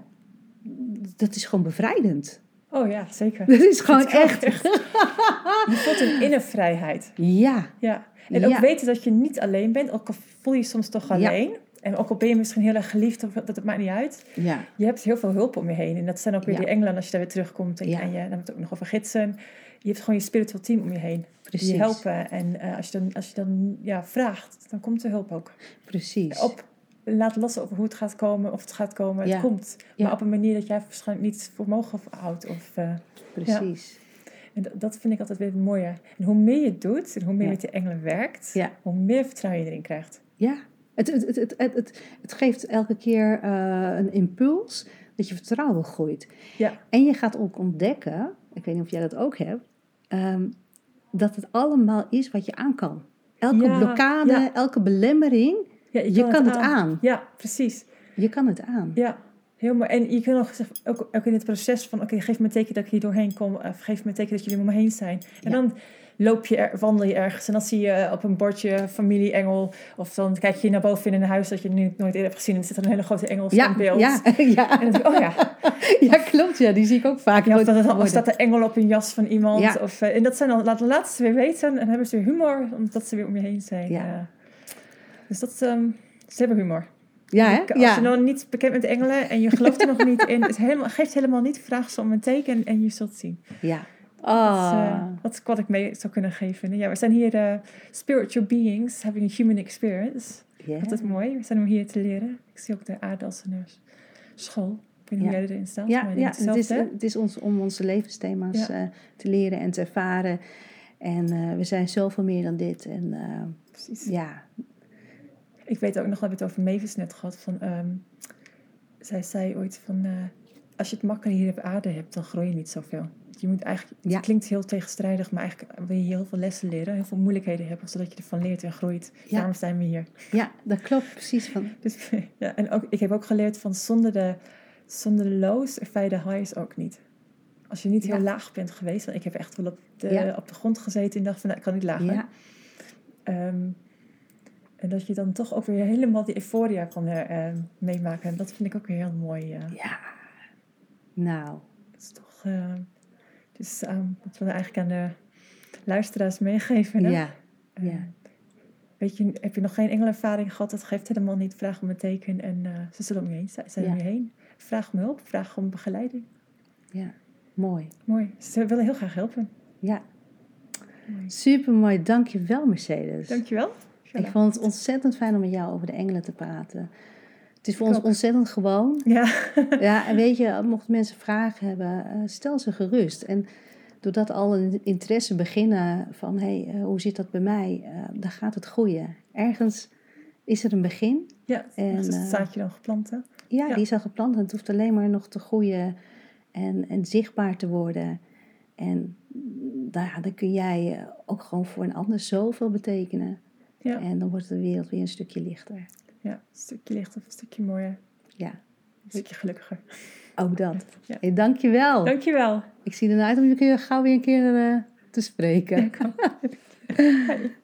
dat is gewoon bevrijdend. Oh ja, zeker. [laughs] Dat is gewoon is echt. Je voelt een innervrijheid. Ja, Ja. En ook Ja. weten dat je niet alleen bent, ook al voel je je soms toch Ja. alleen. En ook al ben je misschien heel erg geliefd, dat het maakt niet uit. ja, Je hebt heel veel hulp om je heen. En dat zijn ook weer die engelen als je daar weer terugkomt. En, en je, dan ook nog over gidsen. Je hebt gewoon je spiritual team om je heen. precies. Die je helpen. En eh, als je dan, als je dan ja, vraagt, dan komt de hulp ook. Precies. Op, laat los over hoe het gaat komen, of het gaat komen. Ja. Het komt. Ja. Maar op een manier dat jij waarschijnlijk niet voor mogelijk houdt. Of, eh, precies. en dat, vind ik altijd weer mooier. En hoe meer je het doet, en hoe meer je met die engelen werkt, hoe meer vertrouwen je erin krijgt. Ja, het, het, het, het, het, het, het geeft elke keer eh, een impuls dat je vertrouwen groeit. Ja. En je gaat ook ontdekken, ik weet niet of jij dat ook hebt, ehm, dat het allemaal is wat je aan kan. Elke Ja, blokkade, ja. elke belemmering, Ja, je, kan, het aan. Ja, precies. Je kan het aan. Ja, heel mooi. En je kunt nog ook, ook in het proces van, oké, geef me een teken dat ik hier doorheen kom. Of geef me een teken dat jullie om me heen zijn. En dan loop je, er, wandel je ergens en dan zie je op een bordje familieengel. Of dan kijk je naar boven in een huis dat je nu nooit eerder hebt gezien. En er zit een hele grote engel Ja, in beeld. ja, [laughs] ja. En dan denk ik, oh ja. [laughs] ja, klopt. Ja, die zie ik ook vaak. ja of, dat, of staat de engel op een jas van iemand. Ja. Of, eh, en dat zijn dan, laat de laatste weer weten. En hebben ze weer humor, omdat ze weer om je heen zijn. Ja. dus dat, ehm, ze hebben humor. Ja, hè? Als Ja. je nog niet bekend bent met engelen en je gelooft er nog niet in, het helemaal, geeft helemaal niet, vraag ze om een teken en je zult zien. Ja. Dat is, Ah. eh, dat is wat ik mee zou kunnen geven. Ja, we zijn hier eh, spiritual beings having a human experience. Ja. Dat is mooi. We zijn om hier te leren. Ik zie ook de aarde als een eh, school. Ik weet niet hoe Ja. jij erin staat. Ja, maar het is, het is ons, om onze levensthema's Ja. te leren en te ervaren. En we zijn zoveel meer dan dit. En Precies. ja, Ik weet ook nog, we hebben het over Mavis net gehad. Van, ehm, zij zei ooit van, als je het makkelijk hier op aarde hebt, dan groei je niet zoveel. Je moet eigenlijk, Ja. het klinkt heel tegenstrijdig, maar eigenlijk wil je heel veel lessen leren, heel veel moeilijkheden hebben, zodat je ervan leert en groeit. Ja. Daarom zijn we hier. ja, dat klopt precies. Van, [laughs] Dus, ja, en ook, ik heb ook geleerd van zonder de, zonder de lows ervaar je de highs ook niet. Als je niet heel laag bent geweest, want ik heb echt wel op de, op de grond gezeten en dacht van, nou, ik kan niet lager. ja, Ehm, en dat je dan toch ook weer helemaal die euforia kan eh, meemaken. En dat vind ik ook weer heel mooi. eh. ja. Nou, Dat is toch... dus ehm dat wil ik eigenlijk aan de luisteraars meegeven. Hè? ja, ja. Weet je, heb je nog geen engelervaring gehad? Dat geeft helemaal niet. Vraag om een teken en eh, ze zullen om je heen zijn. zijn om Ja. je heen. Vraag om hulp. Vraag om begeleiding. ja. Mooi. Mooi. Ze willen heel graag helpen. Ja, super mooi. Dank je wel, Mercedes. Dankjewel. Ik vond het ontzettend fijn om met jou over de engelen te praten. Het is voor ons ontzettend gewoon. Ja. Ja, [laughs] en weet je, mochten mensen vragen hebben, eh, stel ze gerust. En doordat al een interesse beginnen van, hé, hey, eh, hoe zit dat bij mij? Eh, dan gaat het groeien. Ergens is er een begin. ja. En, is het zaadje dan geplant, hè? Ja, Ja. die is al geplant en het hoeft alleen maar nog te groeien en, en zichtbaar te worden. En ja, dan kun jij ook gewoon voor een ander zoveel betekenen. Ja. En dan wordt de wereld weer een stukje lichter. Ja. Een stukje lichter, een stukje mooier. Ja, Een stukje gelukkiger. ook dat. [laughs] Ja. Hey, dankjewel. Dankjewel. Ik zie ernaar uit om je gauw weer een keer eh, te spreken. [laughs] Hoi.